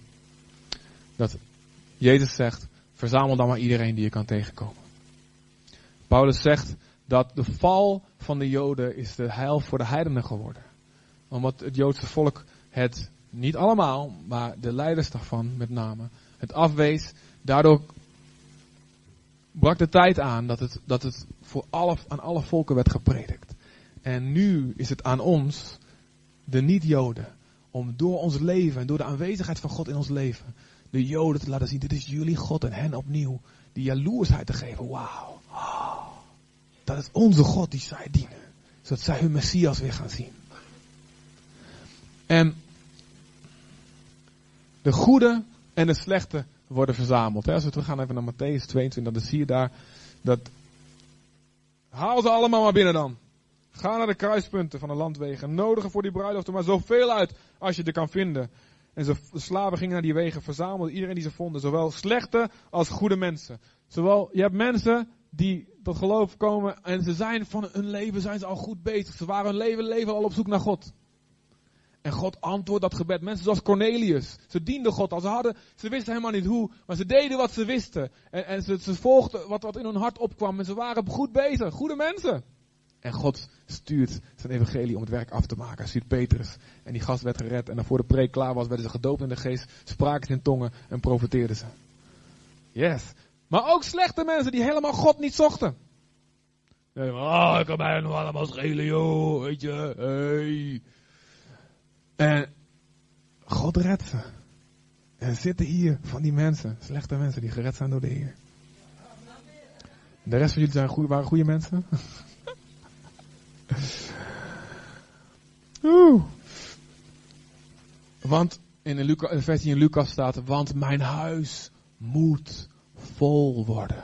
Dat Jezus zegt, verzamel dan maar iedereen die je kan tegenkomen. Paulus zegt dat de val van de Joden is de heil voor de heidenen geworden. Omdat het Joodse volk het, niet allemaal, maar de leiders daarvan met name, het afwees. Daardoor brak de tijd aan dat het, dat het voor alle, aan alle volken werd gepredikt. En nu is het aan ons, de niet-Joden, om door ons leven en door de aanwezigheid van God in ons leven, de Joden te laten zien, dit is jullie God en hen opnieuw die jaloersheid te geven. Wauw. Dat is onze God die zij dienen. Zodat zij hun Messias weer gaan zien. En de goede en de slechte worden verzameld. Als we gaan even naar Matthäus 22, dan zie je daar dat. Haal ze allemaal maar binnen dan. Ga naar de kruispunten van de landwegen. Nodigen voor die bruiloften maar zoveel uit als je er kan vinden. En de slaven gingen naar die wegen, verzamelden iedereen die ze vonden. Zowel slechte als goede mensen. Zowel, je hebt mensen die tot geloof komen en ze zijn van hun leven zijn ze al goed bezig. Ze waren hun leven, leven al op zoek naar God. En God antwoordt dat gebed. Mensen zoals Cornelius. Ze dienden God al. Ze, hadden, ze wisten helemaal niet hoe. Maar ze deden wat ze wisten. En, en ze, ze volgden wat, wat in hun hart opkwam. En ze waren goed bezig. Goede mensen. En God stuurt zijn evangelie om het werk af te maken. Hij stuurt Petrus. En die gast werd gered. En dan voor de preek klaar was, werden ze gedoopt in de geest. Spraken ze in tongen en profeteerden ze. Yes. Maar ook slechte mensen die helemaal God niet zochten. Ah, oh, ik kan mij nog allemaal schelen, joh. Weet je, hey. En God redt ze. En zitten hier van die mensen, slechte mensen die gered zijn door de Heer. De rest van jullie zijn goeie, waren goede mensen. Oeh. Want in de, versie in Lucas staat, want mijn huis moet vol worden.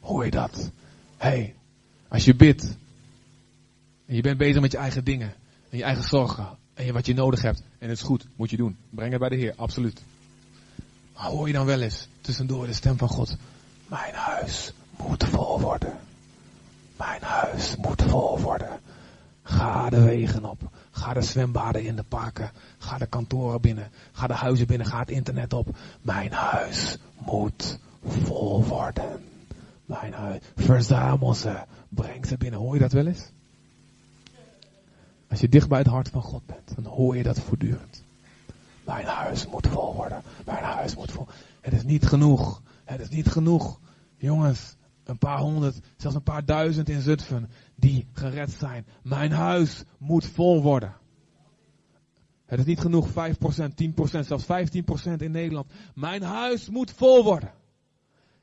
Hoor je dat? hey, als je bidt en je bent bezig met je eigen dingen en je eigen zorgen en je, wat je nodig hebt en het is goed, moet je doen. Breng het bij de Heer, absoluut. Maar hoor je dan wel eens tussendoor de stem van God, mijn huis moet vol worden. Mijn huis moet vol worden. Ga de wegen op. Ga de zwembaden in de parken. Ga de kantoren binnen. Ga de huizen binnen. Ga het internet op. Mijn huis moet vol worden. Mijn huis. Verzamel ze. Breng ze binnen. Hoor je dat wel eens? Als je dicht bij het hart van God bent, dan hoor je dat voortdurend. Mijn huis moet vol worden. Mijn huis moet vol. Het is niet genoeg. Het is niet genoeg. Jongens, een paar honderd, zelfs een paar duizend in Zutphen die gered zijn. Mijn huis moet vol worden. Het is niet genoeg 5%, 10%, zelfs 15% in Nederland. Mijn huis moet vol worden.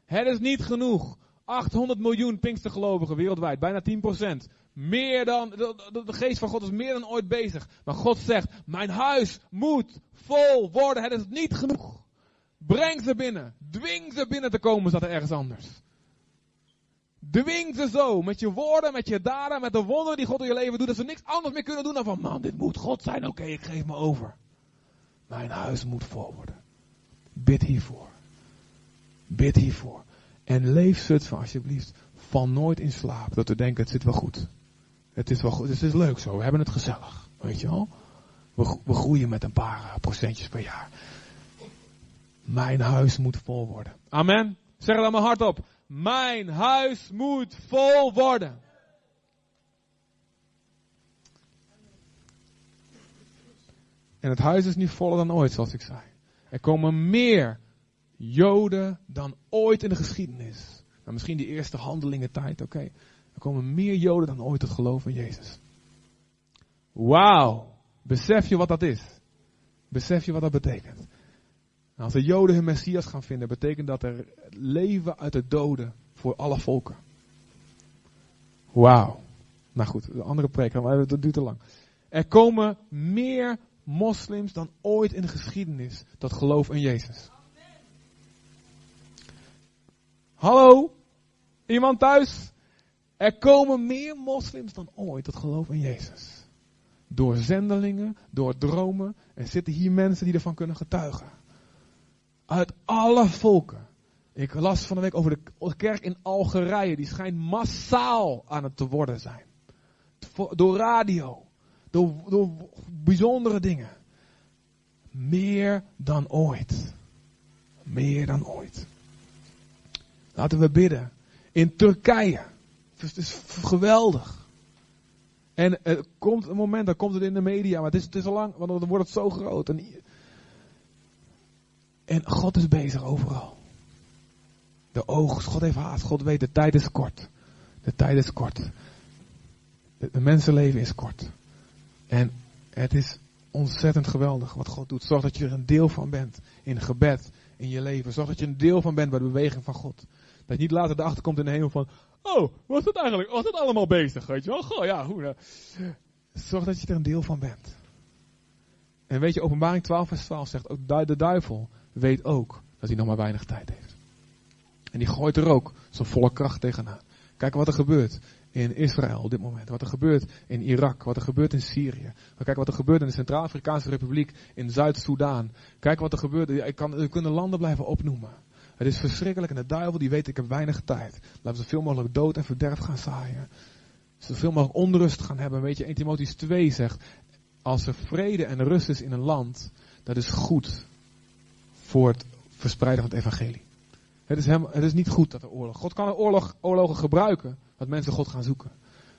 Het is niet genoeg. 800 miljoen Pinkstergelovigen wereldwijd, bijna 10%. meer dan, de, geest van God is meer dan ooit bezig. Maar God zegt, mijn huis moet vol worden. Het is niet genoeg. Breng ze binnen. Dwing ze binnen te komen, staat er ergens anders. Dwing ze zo, met je woorden, met je daden, met de wonderen die God in je leven doet, dat ze niks anders meer kunnen doen dan van, man, dit moet God zijn, oké, ik geef me over. Mijn huis moet vol worden. Bid hiervoor. Bid hiervoor. En leef van alsjeblieft. Val nooit in slaap dat we denken, het zit wel goed. Het is wel goed, het is leuk zo, we hebben het gezellig. Weet je wel? We, we groeien met een paar eh, procentjes per jaar. Mijn huis moet vol worden. Amen. Zeg het allemaal hardop. Mijn huis moet vol worden. En het huis is nu voller dan ooit, zoals ik zei. Er komen meer Joden dan ooit in de geschiedenis. Nou, misschien die eerste handelingen tijd, oké. Er komen meer Joden dan ooit tot geloof in Jezus. Wauw. Besef je wat dat is? Besef je wat dat betekent? Als de Joden hun Messias gaan vinden, betekent dat er leven uit de doden voor alle volken. Wauw. Nou goed, de andere preek, maar dat duurt te lang. Er komen meer moslims dan ooit in de geschiedenis dat geloof in Jezus. Hallo? Iemand thuis? Er komen meer moslims dan ooit dat geloof in Jezus. Door zendelingen, door dromen. Er zitten hier mensen die ervan kunnen getuigen. Uit alle volken. Ik las van de week over de kerk in Algerije. Die schijnt massaal aan het te worden zijn. Door radio. Door, bijzondere dingen. Meer dan ooit. Meer dan ooit. Laten we bidden. In Turkije. Het is geweldig. En er komt een moment, dan komt het in de media, maar het is, het is al lang, want dan wordt het zo groot. En, en God is bezig overal. De oogst, God heeft haast, God weet, de tijd is kort. De tijd is kort. Het mensenleven is kort. En het is ontzettend geweldig wat God doet. Zorg dat je er een deel van bent in gebed, in je leven. Zorg dat je een deel van bent bij de beweging van God. Dat je niet later erachter komt in de hemel van, oh, was het eigenlijk, was het allemaal bezig, weet je wel? Goh, ja, hoe nou? Zorg dat je er een deel van bent. En weet je, openbaring 12 vers 12 zegt, ook de duivel weet ook dat hij nog maar weinig tijd heeft. En die gooit er ook zijn volle kracht tegenaan. Kijk wat er gebeurt in Israël op dit moment. Wat er gebeurt in Irak. Wat er gebeurt in Syrië. Kijk wat er gebeurt in de Centraal-Afrikaanse Republiek. In Zuid-Soedan. Kijk wat er gebeurt. Ik kan, we kunnen landen blijven opnoemen. Het is verschrikkelijk en de duivel die weet ik heb weinig tijd. Laten we zoveel mogelijk dood en verderf gaan zaaien. Zoveel mogelijk onrust gaan hebben. Weet je, 1 Timotheus 2 zegt, als er vrede en rust is in een land, dat is goed voor het verspreiden van het evangelie. Het is, hem, het is niet goed dat er oorlog. God kan oorlog, oorlogen gebruiken, dat mensen God gaan zoeken.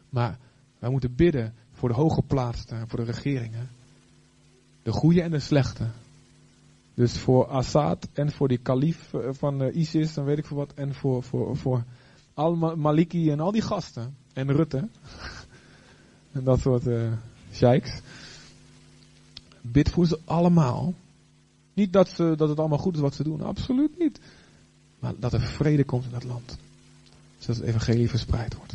Maar wij moeten bidden voor de hoge plaatsen, voor de regeringen. De goede en de slechte. Dus voor Assad en voor die kalif eh, van uh, ISIS en weet ik veel wat. En voor, voor, voor al Maliki en al die gasten. En Rutte. en dat soort uh, sheiks. Bid voor ze allemaal. Niet dat, ze, dat het allemaal goed is wat ze doen. Absoluut niet. Maar dat er vrede komt in dat land. Zodat het evangelie verspreid wordt.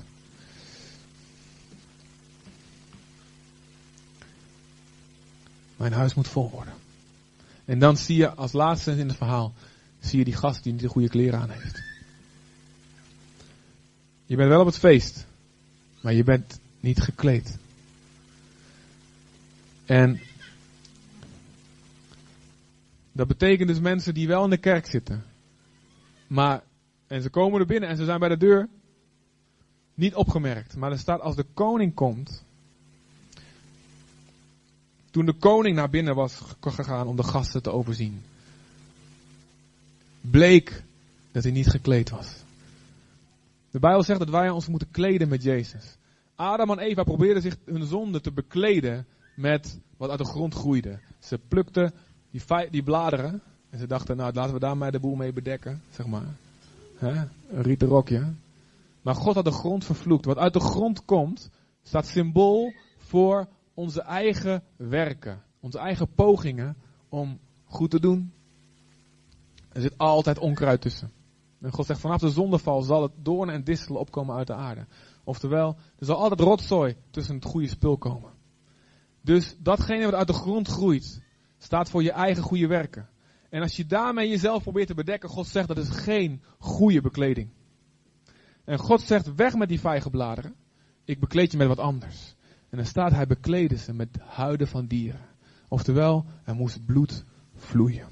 Mijn huis moet vol worden. En dan zie je als laatste in het verhaal, zie je die gast die niet de goede kleren aan heeft. Je bent wel op het feest, maar je bent niet gekleed. En dat betekent dus mensen die wel in de kerk zitten. Maar, en ze komen er binnen en ze zijn bij de deur niet opgemerkt. Maar er staat als de koning komt, toen de koning naar binnen was gegaan om de gasten te overzien, bleek dat hij niet gekleed was. De Bijbel zegt dat wij ons moeten kleden met Jezus. Adam en Eva probeerden zich hun zonde te bekleden met wat uit de grond groeide. Ze plukten die, die bladeren en ze dachten, nou laten we daar maar de boel mee bedekken, zeg maar. Een rieten rokje. Maar God had de grond vervloekt. Wat uit de grond komt, staat symbool voor onze eigen werken, onze eigen pogingen om goed te doen. Er zit altijd onkruid tussen. En God zegt, vanaf de zondeval zal het doornen en distelen opkomen uit de aarde. Oftewel, er zal altijd rotzooi tussen het goede spul komen. Dus datgene wat uit de grond groeit, staat voor je eigen goede werken. En als je daarmee jezelf probeert te bedekken, God zegt dat is geen goede bekleding. En God zegt weg met die vijgenbladeren. Ik bekleed je met wat anders. En dan staat hij bekleden ze met huiden van dieren. Oftewel, er moest bloed vloeien.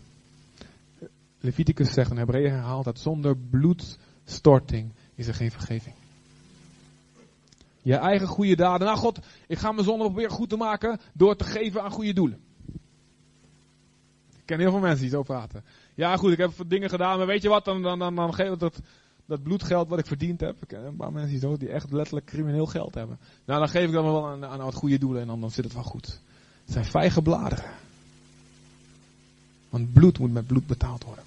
Leviticus zegt en Hebreeën herhaalt dat zonder bloedstorting is er geen vergeving. Je eigen goede daden. Nou God, ik ga mijn zonde proberen goed te maken door te geven aan goede doelen. Ken heel veel mensen die zo praten. Ja goed, ik heb dingen gedaan, maar weet je wat, dan, dan, dan, geef ik dat, dat bloedgeld wat ik verdiend heb. Ik ken een paar mensen die, zo, die echt letterlijk crimineel geld hebben. Nou, dan geef ik dat wel aan, aan wat goede doelen en dan, dan zit het wel goed. Het zijn vijgen bladeren. Want bloed moet met bloed betaald worden.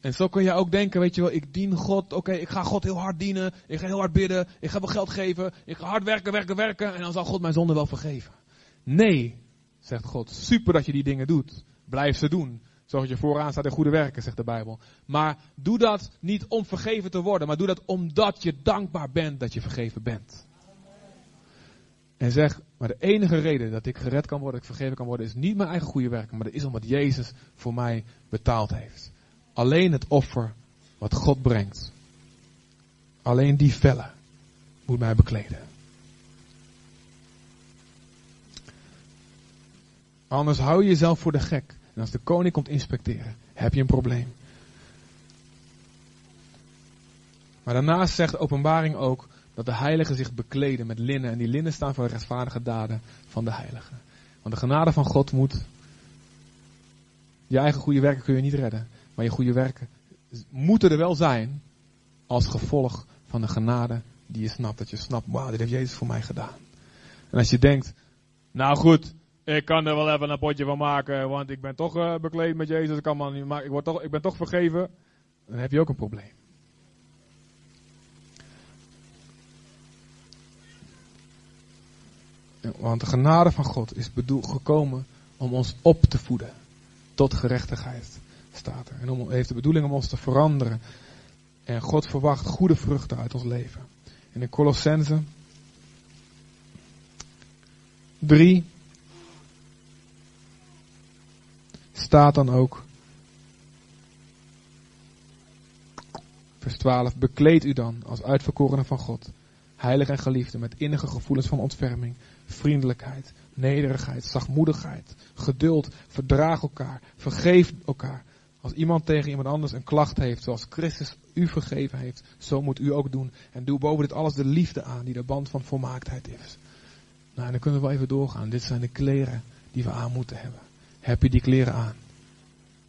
En zo kun je ook denken, weet je wel, ik dien God, oké, ik ga God heel hard dienen, ik ga heel hard bidden, ik ga wel geld geven, ik ga hard werken, werken, werken, en dan zal God mijn zonde wel vergeven. Nee, zegt God, super dat je die dingen doet. Blijf ze doen. Zoals je vooraan staat in goede werken, zegt de Bijbel. Maar doe dat niet om vergeven te worden, maar doe dat omdat je dankbaar bent dat je vergeven bent. En zeg, maar de enige reden dat ik gered kan worden, dat ik vergeven kan worden, is niet mijn eigen goede werken, maar dat is omdat Jezus voor mij betaald heeft. Alleen het offer wat God brengt. Alleen die vellen moet mij bekleden. Anders hou je jezelf voor de gek. En als de koning komt inspecteren, heb je een probleem. Maar daarnaast zegt openbaring ook dat de heiligen zich bekleden met linnen. En die linnen staan voor de rechtvaardige daden van de heiligen. Want de genade van God moet. Je eigen goede werken kun je niet redden. Maar je goede werken moeten er wel zijn als gevolg van de genade die je snapt. Dat je snapt, wauw, dit heeft Jezus voor mij gedaan. En als je denkt, nou goed, ik kan er wel even een potje van maken, want ik ben toch uh, bekleed met Jezus, ik, kan maar niet maken, ik, word toch, ik ben toch vergeven. Dan heb je ook een probleem. Want de genade van God is gekomen om ons op te voeden tot gerechtigheid staat er. En om, heeft de bedoeling om ons te veranderen. En God verwacht goede vruchten uit ons leven. En in Colossense 3 staat dan ook, vers 12, bekleed u dan als uitverkorene van God, heilig en geliefde, met innige gevoelens van ontferming, vriendelijkheid, nederigheid, zachtmoedigheid, geduld, verdraag elkaar, vergeef elkaar. Als iemand tegen iemand anders een klacht heeft, zoals Christus u vergeven heeft, zo moet u ook doen. En doe boven dit alles de liefde aan, die de band van volmaaktheid is. Nou, en dan kunnen we wel even doorgaan. Dit zijn de kleren die we aan moeten hebben. Heb je die kleren aan?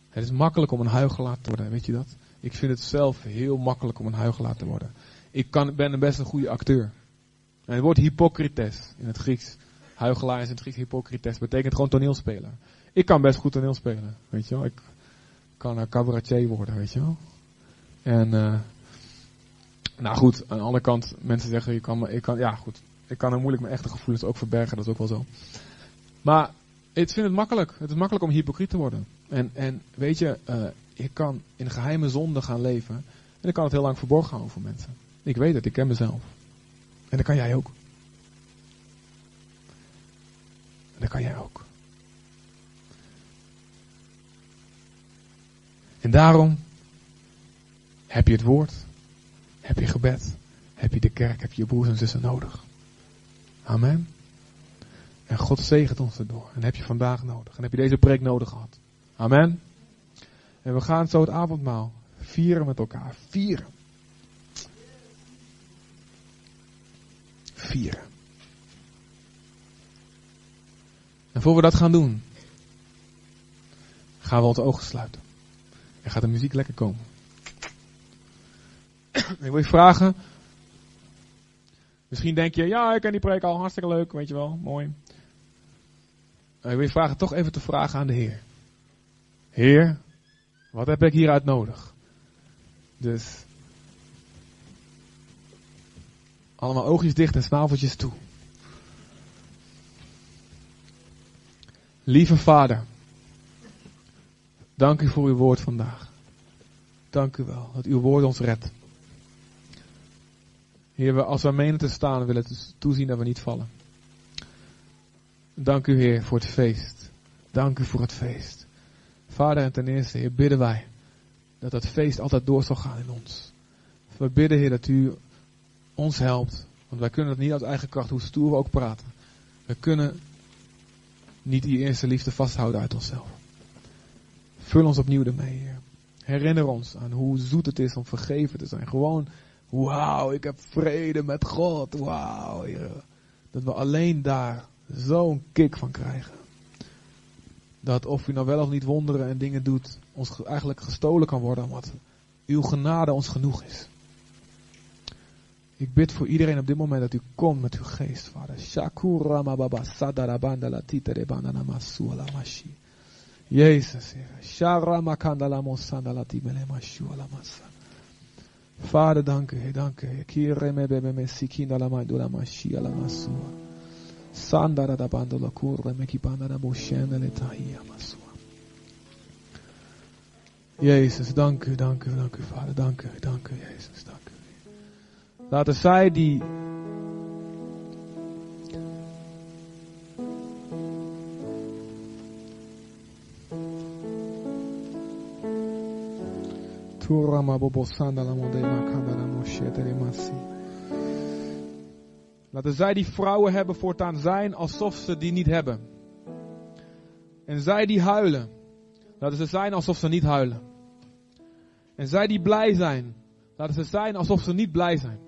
Het is makkelijk om een huigelaar te worden, weet je dat? Ik vind het zelf heel makkelijk om een huigelaar te worden. Ik kan, ben best een goede acteur. En het woord hypocrites in het Grieks. Huigelaar is in het Grieks hypocrites. Betekent gewoon toneelspeler. Ik kan best goed toneelspelen, weet je wel. Ik, kan een cabaretier worden, weet je wel. En, uh, nou goed, aan de andere kant, mensen zeggen, je kan, ik kan, ja goed, ik kan er moeilijk mijn echte gevoelens ook verbergen, dat is ook wel zo. Maar ik vind het makkelijk, het is makkelijk om hypocriet te worden. En, en weet je, uh, ik kan in geheime zonde gaan leven, en ik kan het heel lang verborgen houden voor mensen. Ik weet het, ik ken mezelf. En dat kan jij ook. En dat kan jij ook. En daarom heb je het woord, heb je gebed, heb je de kerk, heb je je broers en zussen nodig. Amen. En God zegent ons erdoor. En heb je vandaag nodig. En heb je deze preek nodig gehad. Amen. En we gaan zo het avondmaal vieren met elkaar. Vieren. Vieren. En voor we dat gaan doen, gaan we onze ogen sluiten. En gaat de muziek lekker komen. ik wil je vragen. Misschien denk je, ja, ik ken die preek al, hartstikke leuk, weet je wel, mooi. Ik wil je vragen toch even te vragen aan de Heer. Heer, wat heb ik hieruit nodig? Dus, allemaal oogjes dicht en snaveltjes toe. Lieve Vader. Dank u voor uw woord vandaag. Dank u wel dat uw woord ons redt. Heer, als we menen te staan, willen we toezien dat we niet vallen. Dank u, Heer, voor het feest. Dank u voor het feest. Vader, en ten eerste, Heer, bidden wij dat dat feest altijd door zal gaan in ons. We bidden, Heer, dat u ons helpt. Want wij kunnen het niet uit eigen kracht, hoe stoer we ook praten. We kunnen niet die eerste liefde vasthouden uit onszelf. Vul ons opnieuw ermee, Heer. Herinner ons aan hoe zoet het is om vergeven te zijn. Gewoon, wauw, ik heb vrede met God. Wauw, Heer. Dat we alleen daar zo'n kick van krijgen. Dat of u nou wel of niet wonderen en dingen doet, ons eigenlijk gestolen kan worden, omdat uw genade ons genoeg is. Ik bid voor iedereen op dit moment dat u komt met uw geest, vader. Shakura mababa sadarabanda la titere bandana masua mashi. Jezus, Heer. Shara makanda la mosanda. Vader, dank u, dank u. Kire me bebe me sikinda la mandula mashia la masua. Sandara da bando la curre me kibanda la moshende le tahia masua. Jezus, dank u, dank u, dank u, Vader. Dank u, dank u, Jezus, dank u. Laten zij die Laten zij die vrouwen hebben voortaan zijn alsof ze die niet hebben. En zij die huilen, laten ze zijn alsof ze niet huilen. En zij die blij zijn, laten ze zijn alsof ze niet blij zijn.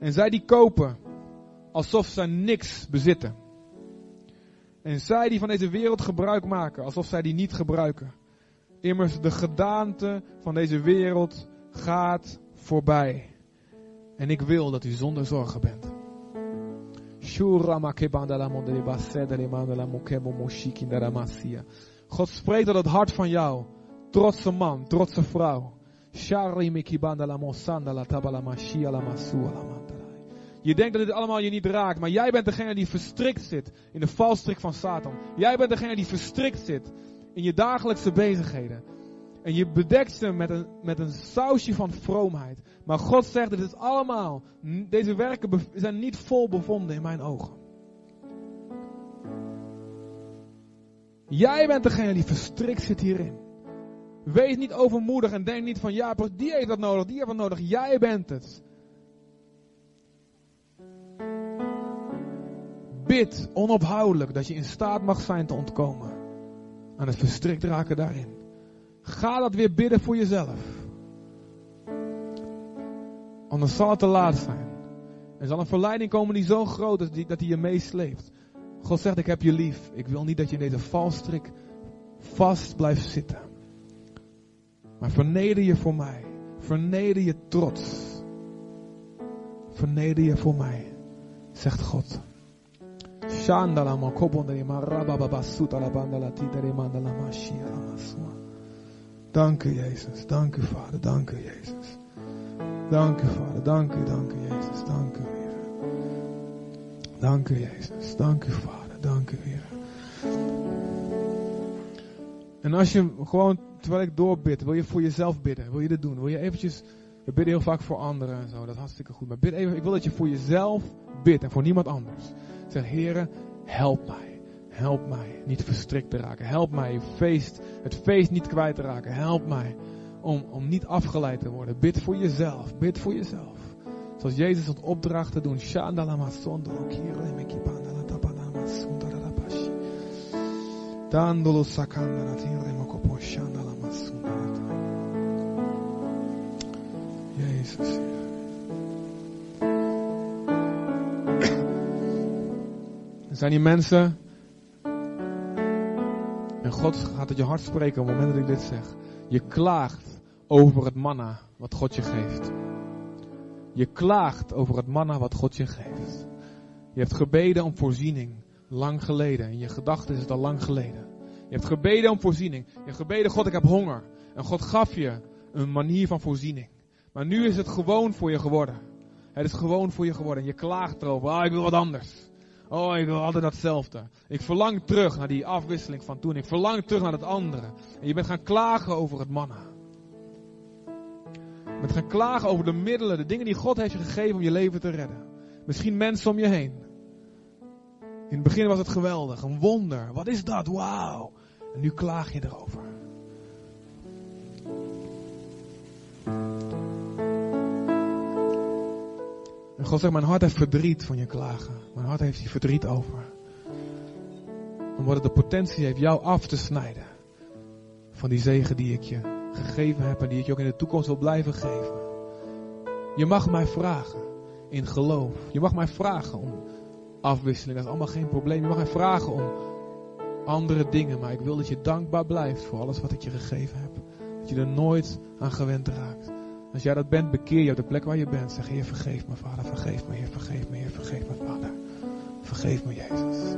En zij die kopen, alsof ze niks bezitten. En zij die van deze wereld gebruik maken, alsof zij die niet gebruiken. Immers de gedaante van deze wereld gaat voorbij. En ik wil dat u zonder zorgen bent. God spreekt tot het hart van jou. Trotse man, trotse vrouw. Je denkt dat dit allemaal je niet raakt, maar jij bent degene die verstrikt zit in de valstrik van Satan. Jij bent degene die verstrikt zit in je dagelijkse bezigheden. En je bedekt ze met een, met een sausje van vroomheid. Maar God zegt, dit is allemaal, deze werken zijn niet vol bevonden in mijn ogen. Jij bent degene die verstrikt zit hierin. Wees niet overmoedig en denk niet van ja, die heeft dat nodig, die heeft dat nodig. Jij bent het. Bid onophoudelijk dat je in staat mag zijn te ontkomen aan het verstrikt raken daarin. Ga dat weer bidden voor jezelf. Anders zal het te laat zijn. Er zal een verleiding komen die zo groot is dat die je meesleept. God zegt, ik heb je lief. Ik wil niet dat je in deze valstrik vast blijft zitten. Maar verneder je voor mij. Verneder je trots. Verneder je voor mij, zegt God. Mandala. Dank u Jezus, dank u Vader, dank u Jezus. Dank u Vader, dank u, dank u Jezus, dank u Heer. Dank u Jezus, dank u Vader, dank u Heer. En als je gewoon, terwijl ik doorbid, wil je voor jezelf bidden, wil je dit doen, wil je eventjes, we bidden heel vaak voor anderen en zo, dat is hartstikke goed. Maar bid even, ik wil dat je voor jezelf bidt en voor niemand anders. Zeg, heren, help mij. Help mij niet verstrikt te raken. Help mij feest, het feest niet kwijt te raken. Help mij om, om niet afgeleid te worden. Bid voor jezelf. Bid voor jezelf. Zoals Jezus het opdracht te doen. Jezus. Zijn die mensen. God gaat het je hart spreken op het moment dat ik dit zeg. Je klaagt over het manna wat God je geeft. Je klaagt over het manna wat God je geeft. Je hebt gebeden om voorziening lang geleden. In je gedachten is het al lang geleden. Je hebt gebeden om voorziening. Je hebt gebeden, God, ik heb honger. En God gaf je een manier van voorziening. Maar nu is het gewoon voor je geworden. Het is gewoon voor je geworden. En je klaagt erover. Ah, ik wil wat anders. Oh, ik wil altijd datzelfde. Ik verlang terug naar die afwisseling van toen. Ik verlang terug naar het andere. En je bent gaan klagen over het manna. Je bent gaan klagen over de middelen, de dingen die God heeft je gegeven om je leven te redden. Misschien mensen om je heen. In het begin was het geweldig, een wonder. Wat is dat? Wauw. En nu klaag je erover. En God zegt, mijn hart heeft verdriet van je klagen. Mijn hart heeft hier verdriet over. Omdat het de potentie heeft jou af te snijden. Van die zegen die ik je gegeven heb en die ik je ook in de toekomst wil blijven geven. Je mag mij vragen in geloof. Je mag mij vragen om afwisseling. Dat is allemaal geen probleem. Je mag mij vragen om andere dingen. Maar ik wil dat je dankbaar blijft voor alles wat ik je gegeven heb. Dat je er nooit aan gewend raakt. Als jij dat bent, bekeer je op de plek waar je bent. Zeg, Heer, vergeef me, Vader, vergeef me, Heer, vergeef me, Heer, vergeef me, Vader. Vergeef me, Jezus.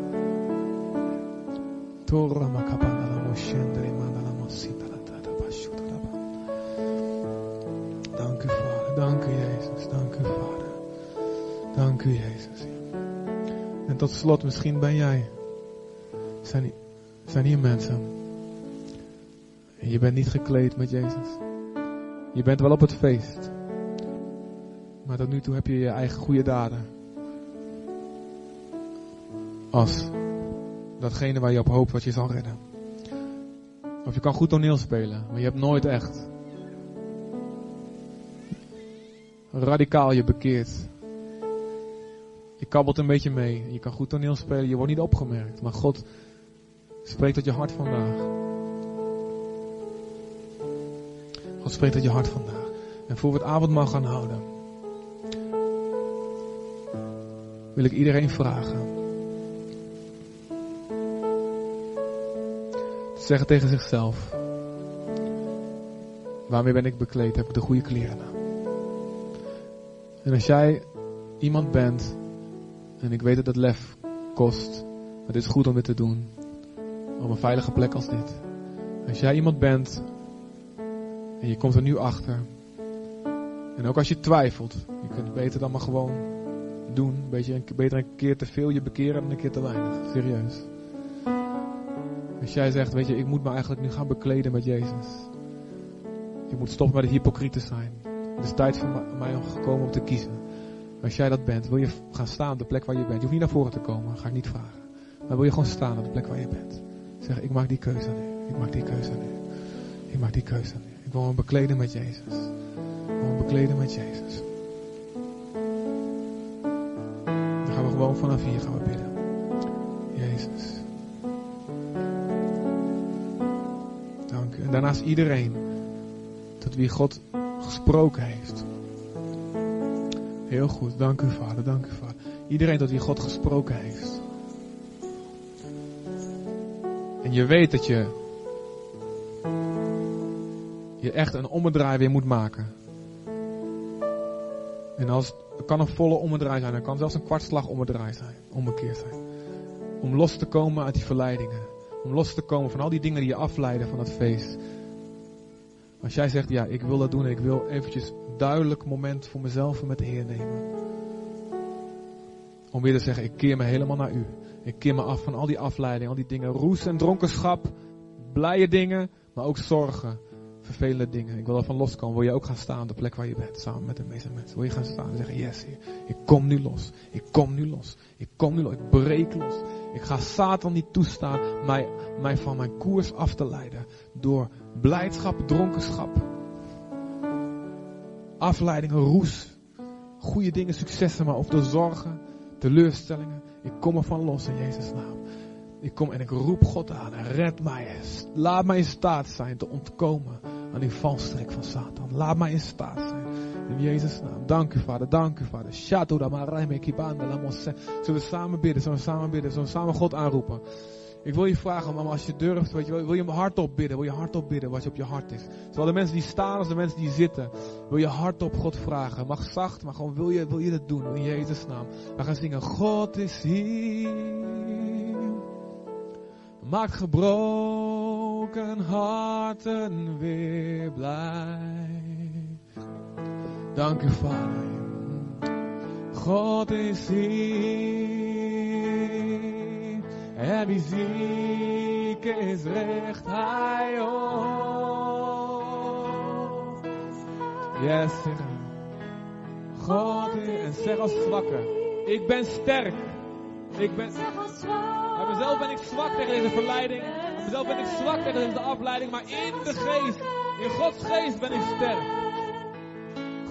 Dank u, Vader. Dank u, Jezus. Dank u, Vader. Dank u, Jezus. En tot slot, misschien ben jij. Zijn, zijn hier mensen. En je bent niet gekleed met Jezus. Je bent wel op het feest. Maar tot nu toe heb je je eigen goede daden. Als datgene waar je op hoopt wat je zal redden. Of je kan goed toneel spelen, maar je hebt nooit echt radicaal je bekeerd. Je kabbelt een beetje mee. Je kan goed toneel spelen, je wordt niet opgemerkt. Maar God spreekt tot je hart vandaag. Spreekt tot je hart vandaag. En voor we het avondmaal gaan houden, wil ik iedereen vragen. Te zeggen tegen zichzelf. Waarmee ben ik bekleed? Heb ik de goede kleren aan? En als jij iemand bent, en ik weet dat het lef kost, maar het is goed om dit te doen. Op een veilige plek als dit. Als jij iemand bent en je komt er nu achter. En ook als je twijfelt, je kunt het beter dan maar gewoon doen. Beetje, beter een keer te veel je bekeren dan een keer te weinig. Serieus. Als jij zegt, weet je, ik moet me eigenlijk nu gaan bekleden met Jezus. Ik moet stoppen met de hypocrieten zijn. Het is tijd voor mij om gekomen om te kiezen. Als jij dat bent, wil je gaan staan op de plek waar je bent. Je hoeft niet naar voren te komen, ga ik niet vragen. Maar wil je gewoon staan op de plek waar je bent. Zeg, ik maak die keuze nu. Ik maak die keuze nu. Ik maak die keuze nu. Ik wil bekleden met Jezus. Ik wil bekleden met Jezus. Dan gaan we gewoon vanaf hier gaan we bidden. Jezus. Dank u. En daarnaast iedereen tot wie God gesproken heeft. Heel goed, dank u vader, dank u vader. Iedereen tot wie God gesproken heeft. En je weet dat je je echt een ommedraai weer moet maken. En als, het kan een volle ommedraai zijn, het kan zelfs een kwartslag ommedraai zijn, omgekeerd zijn. Om los te komen uit die verleidingen. Om los te komen van al die dingen die je afleiden van het feest. Als jij zegt, ja, ik wil dat doen en ik wil eventjes duidelijk moment voor mezelf en met de Heer nemen. Om weer te zeggen, ik keer me helemaal naar u. Ik keer me af van al die afleidingen, al die dingen. Roes en dronkenschap, blije dingen, maar ook zorgen, vervelende dingen. Ik wil ervan loskomen. Wil je ook gaan staan op de plek waar je bent, samen met de meeste mensen. Wil je gaan staan en zeggen, yes Heer, ik kom nu los. Ik kom nu los. Ik kom nu los. Ik breek los. Ik ga Satan niet toestaan mij, mij van mijn koers af te leiden. Door blijdschap, dronkenschap. Afleidingen, roes. Goede dingen, successen, maar of de zorgen, teleurstellingen. Ik kom ervan los in Jezus' naam. Ik kom en ik roep God aan red mij. Laat mij in staat zijn te ontkomen aan die valstrik van Satan. Laat mij in staat zijn. In Jezus' naam. Dank u, Vader. Dank u, Vader. Zullen we samen bidden? Zullen we samen bidden? Zullen we samen God aanroepen? Ik wil je vragen, mama, als je durft, weet je, wil je hardop bidden? Wil je hardop bidden wat je op je hart is? Zowel de mensen die staan als de mensen die zitten. Wil je hardop God vragen? Mag zacht, maar gewoon wil je, wil je het doen in Jezus' naam. We gaan zingen, God is hier. Maakt gebroken harten weer blij. Dank u, Vader. God is hier. En wie ziek is, recht hij op. Yes. God, Heer. En zeg als zwakke. Ik ben sterk. Ik ben... Bij mezelf ben ik zwak tegen deze verleiding. Bij mezelf ben ik zwak tegen deze afleiding. Maar in de geest, in Gods geest ben ik sterk.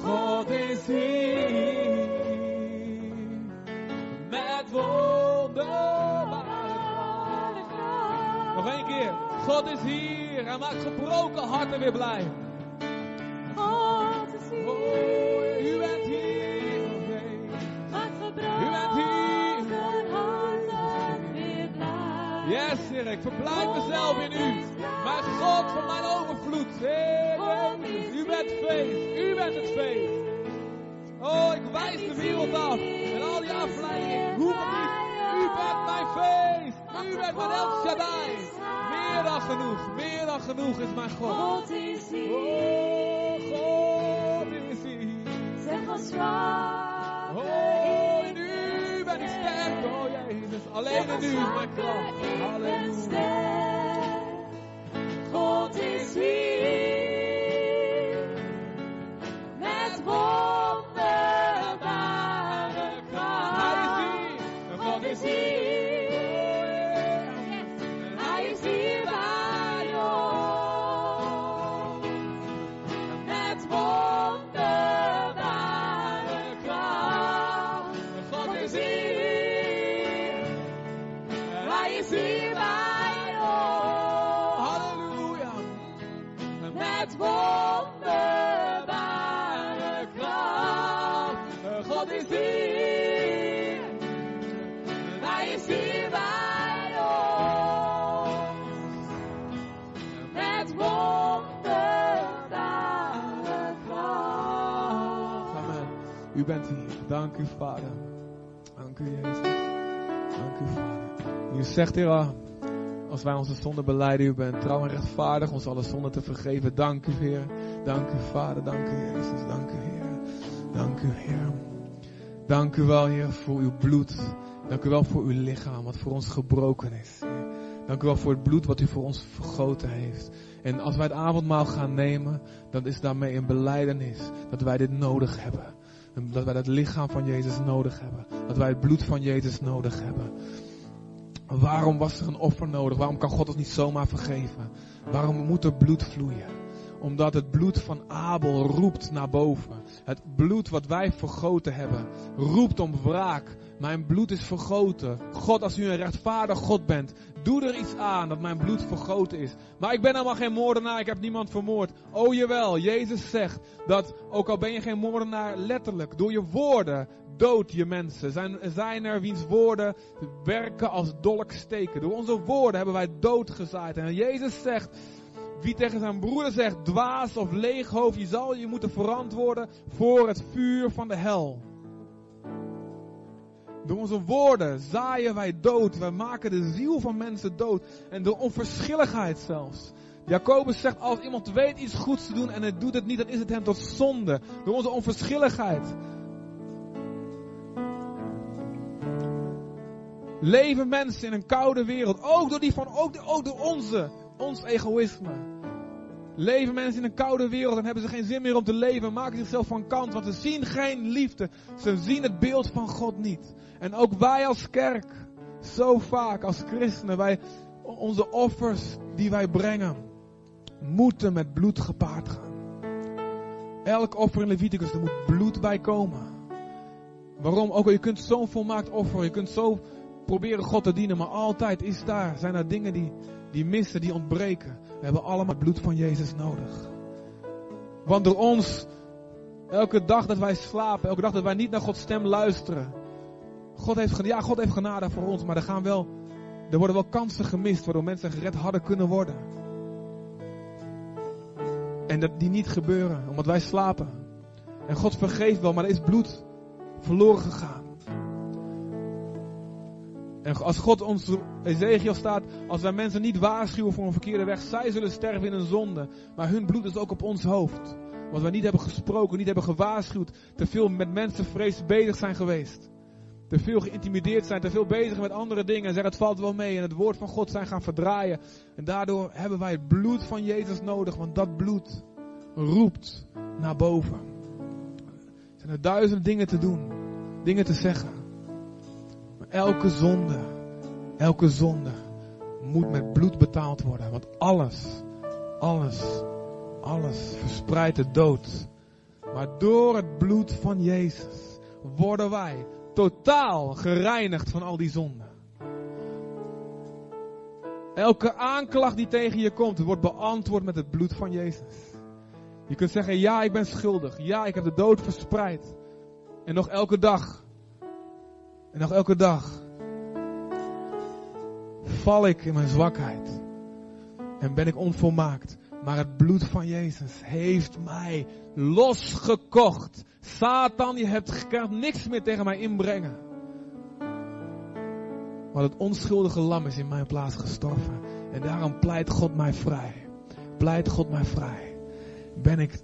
God is hier. Met wonderbare. Nog één keer. God is hier. Hij maakt gebroken harten weer blij. Ik verblijd mezelf in u. Mijn God van mijn overvloed. Heer Jezus, u bent feest. U bent het feest. Oh, ik wijs de wereld af. En al die afleidingen. Het niet. U bent mijn feest. U bent mijn El Shaddai. Meer dan genoeg. Meer dan genoeg is mijn God. God is hier. Oh, God is hier. Zeg als. Oh, ben ik sterk. Oh, Jezus. Alleen in u is mijn kracht. Halleluja. God is hier. Bent. Dank u, Vader. Dank u, Jezus. Dank u, Vader. U zegt, Heer, als wij onze zonde beleiden, u bent trouw en rechtvaardig ons alle zonden te vergeven. Dank u, Heer. Dank u, Vader. Dank u, Jezus. Dank u, Heer. Dank u, Heer. Dank u wel, Heer, voor uw bloed. Dank u wel voor uw lichaam, wat voor ons gebroken is. Dank u wel voor het bloed wat u voor ons vergoten heeft. En als wij het avondmaal gaan nemen, dan is daarmee een beleidenis dat wij dit nodig hebben. Dat wij het lichaam van Jezus nodig hebben. Dat wij het bloed van Jezus nodig hebben. Waarom was er een offer nodig? Waarom kan God ons niet zomaar vergeven? Waarom moet er bloed vloeien? Omdat het bloed van Abel roept naar boven. Het bloed wat wij vergoten hebben, roept om wraak. Mijn bloed is vergoten. God, als u een rechtvaardig God bent, doe er iets aan dat mijn bloed vergoten is. Maar ik ben helemaal geen moordenaar, ik heb niemand vermoord. Oh jawel, Jezus zegt dat, ook al ben je geen moordenaar letterlijk, door je woorden dood je mensen. Zijn, er wiens woorden werken als dolksteken. Door onze woorden hebben wij dood gezaaid. En Jezus zegt, wie tegen zijn broeder zegt, dwaas of leeghoofd, je zal je moeten verantwoorden voor het vuur van de hel. Door onze woorden zaaien wij dood. Wij maken de ziel van mensen dood. En door onverschilligheid zelfs. Jacobus zegt, als iemand weet iets goeds te doen en het doet het niet, dan is het hem tot zonde. Door onze onverschilligheid. Leven mensen in een koude wereld. Ook door die van, ook, door onze, ons egoïsme. Leven mensen in een koude wereld en hebben ze geen zin meer om te leven. Maken zichzelf van kant, want ze zien geen liefde. Ze zien het beeld van God niet. En ook wij als kerk, zo vaak als christenen, wij, onze offers die wij brengen, moeten met bloed gepaard gaan. Elk offer in Leviticus, er moet bloed bij komen. Waarom? Ook al je kunt zo'n volmaakt offer, je kunt zo proberen God te dienen, maar altijd is daar, zijn er dingen die, die missen, die ontbreken. We hebben allemaal het bloed van Jezus nodig. Want door ons, elke dag dat wij slapen, elke dag dat wij niet naar Gods stem luisteren. God heeft, ja, God heeft genade voor ons, maar er, gaan wel, er worden wel kansen gemist waardoor mensen gered hadden kunnen worden. En dat die niet gebeuren, omdat wij slapen. En God vergeeft wel, maar er is bloed verloren gegaan. En als God ons, Ezekiel staat, als wij mensen niet waarschuwen voor een verkeerde weg, zij zullen sterven in een zonde. Maar hun bloed is ook op ons hoofd. Want wij niet hebben gesproken, niet hebben gewaarschuwd, te veel met mensenvrees bezig zijn geweest. Te veel geïntimideerd zijn, te veel bezig met andere dingen en zeggen het valt wel mee en het woord van God zijn gaan verdraaien. En daardoor hebben wij het bloed van Jezus nodig, want dat bloed roept naar boven. Er zijn er duizend dingen te doen, dingen te zeggen. Maar elke zonde, elke zonde moet met bloed betaald worden. Want alles, alles, alles verspreidt de dood. Maar door het bloed van Jezus worden wij totaal gereinigd van al die zonden. Elke aanklacht die tegen je komt, wordt beantwoord met het bloed van Jezus. Je kunt zeggen, ja, ik ben schuldig. Ja, ik heb de dood verspreid. En nog elke dag. En nog elke dag. Val ik in mijn zwakheid. En ben ik onvolmaakt. Maar het bloed van Jezus heeft mij losgekocht. Satan, je hebt kan niks meer tegen mij inbrengen. Want het onschuldige lam is in mijn plaats gestorven. En daarom pleit God mij vrij. Pleit God mij vrij. Ben ik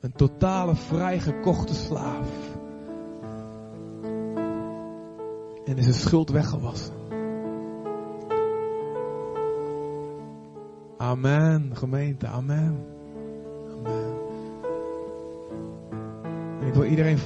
een totale vrijgekochte slaaf. En is de schuld weggewassen. Amen, gemeente, amen. Amen. Ik wil iedereen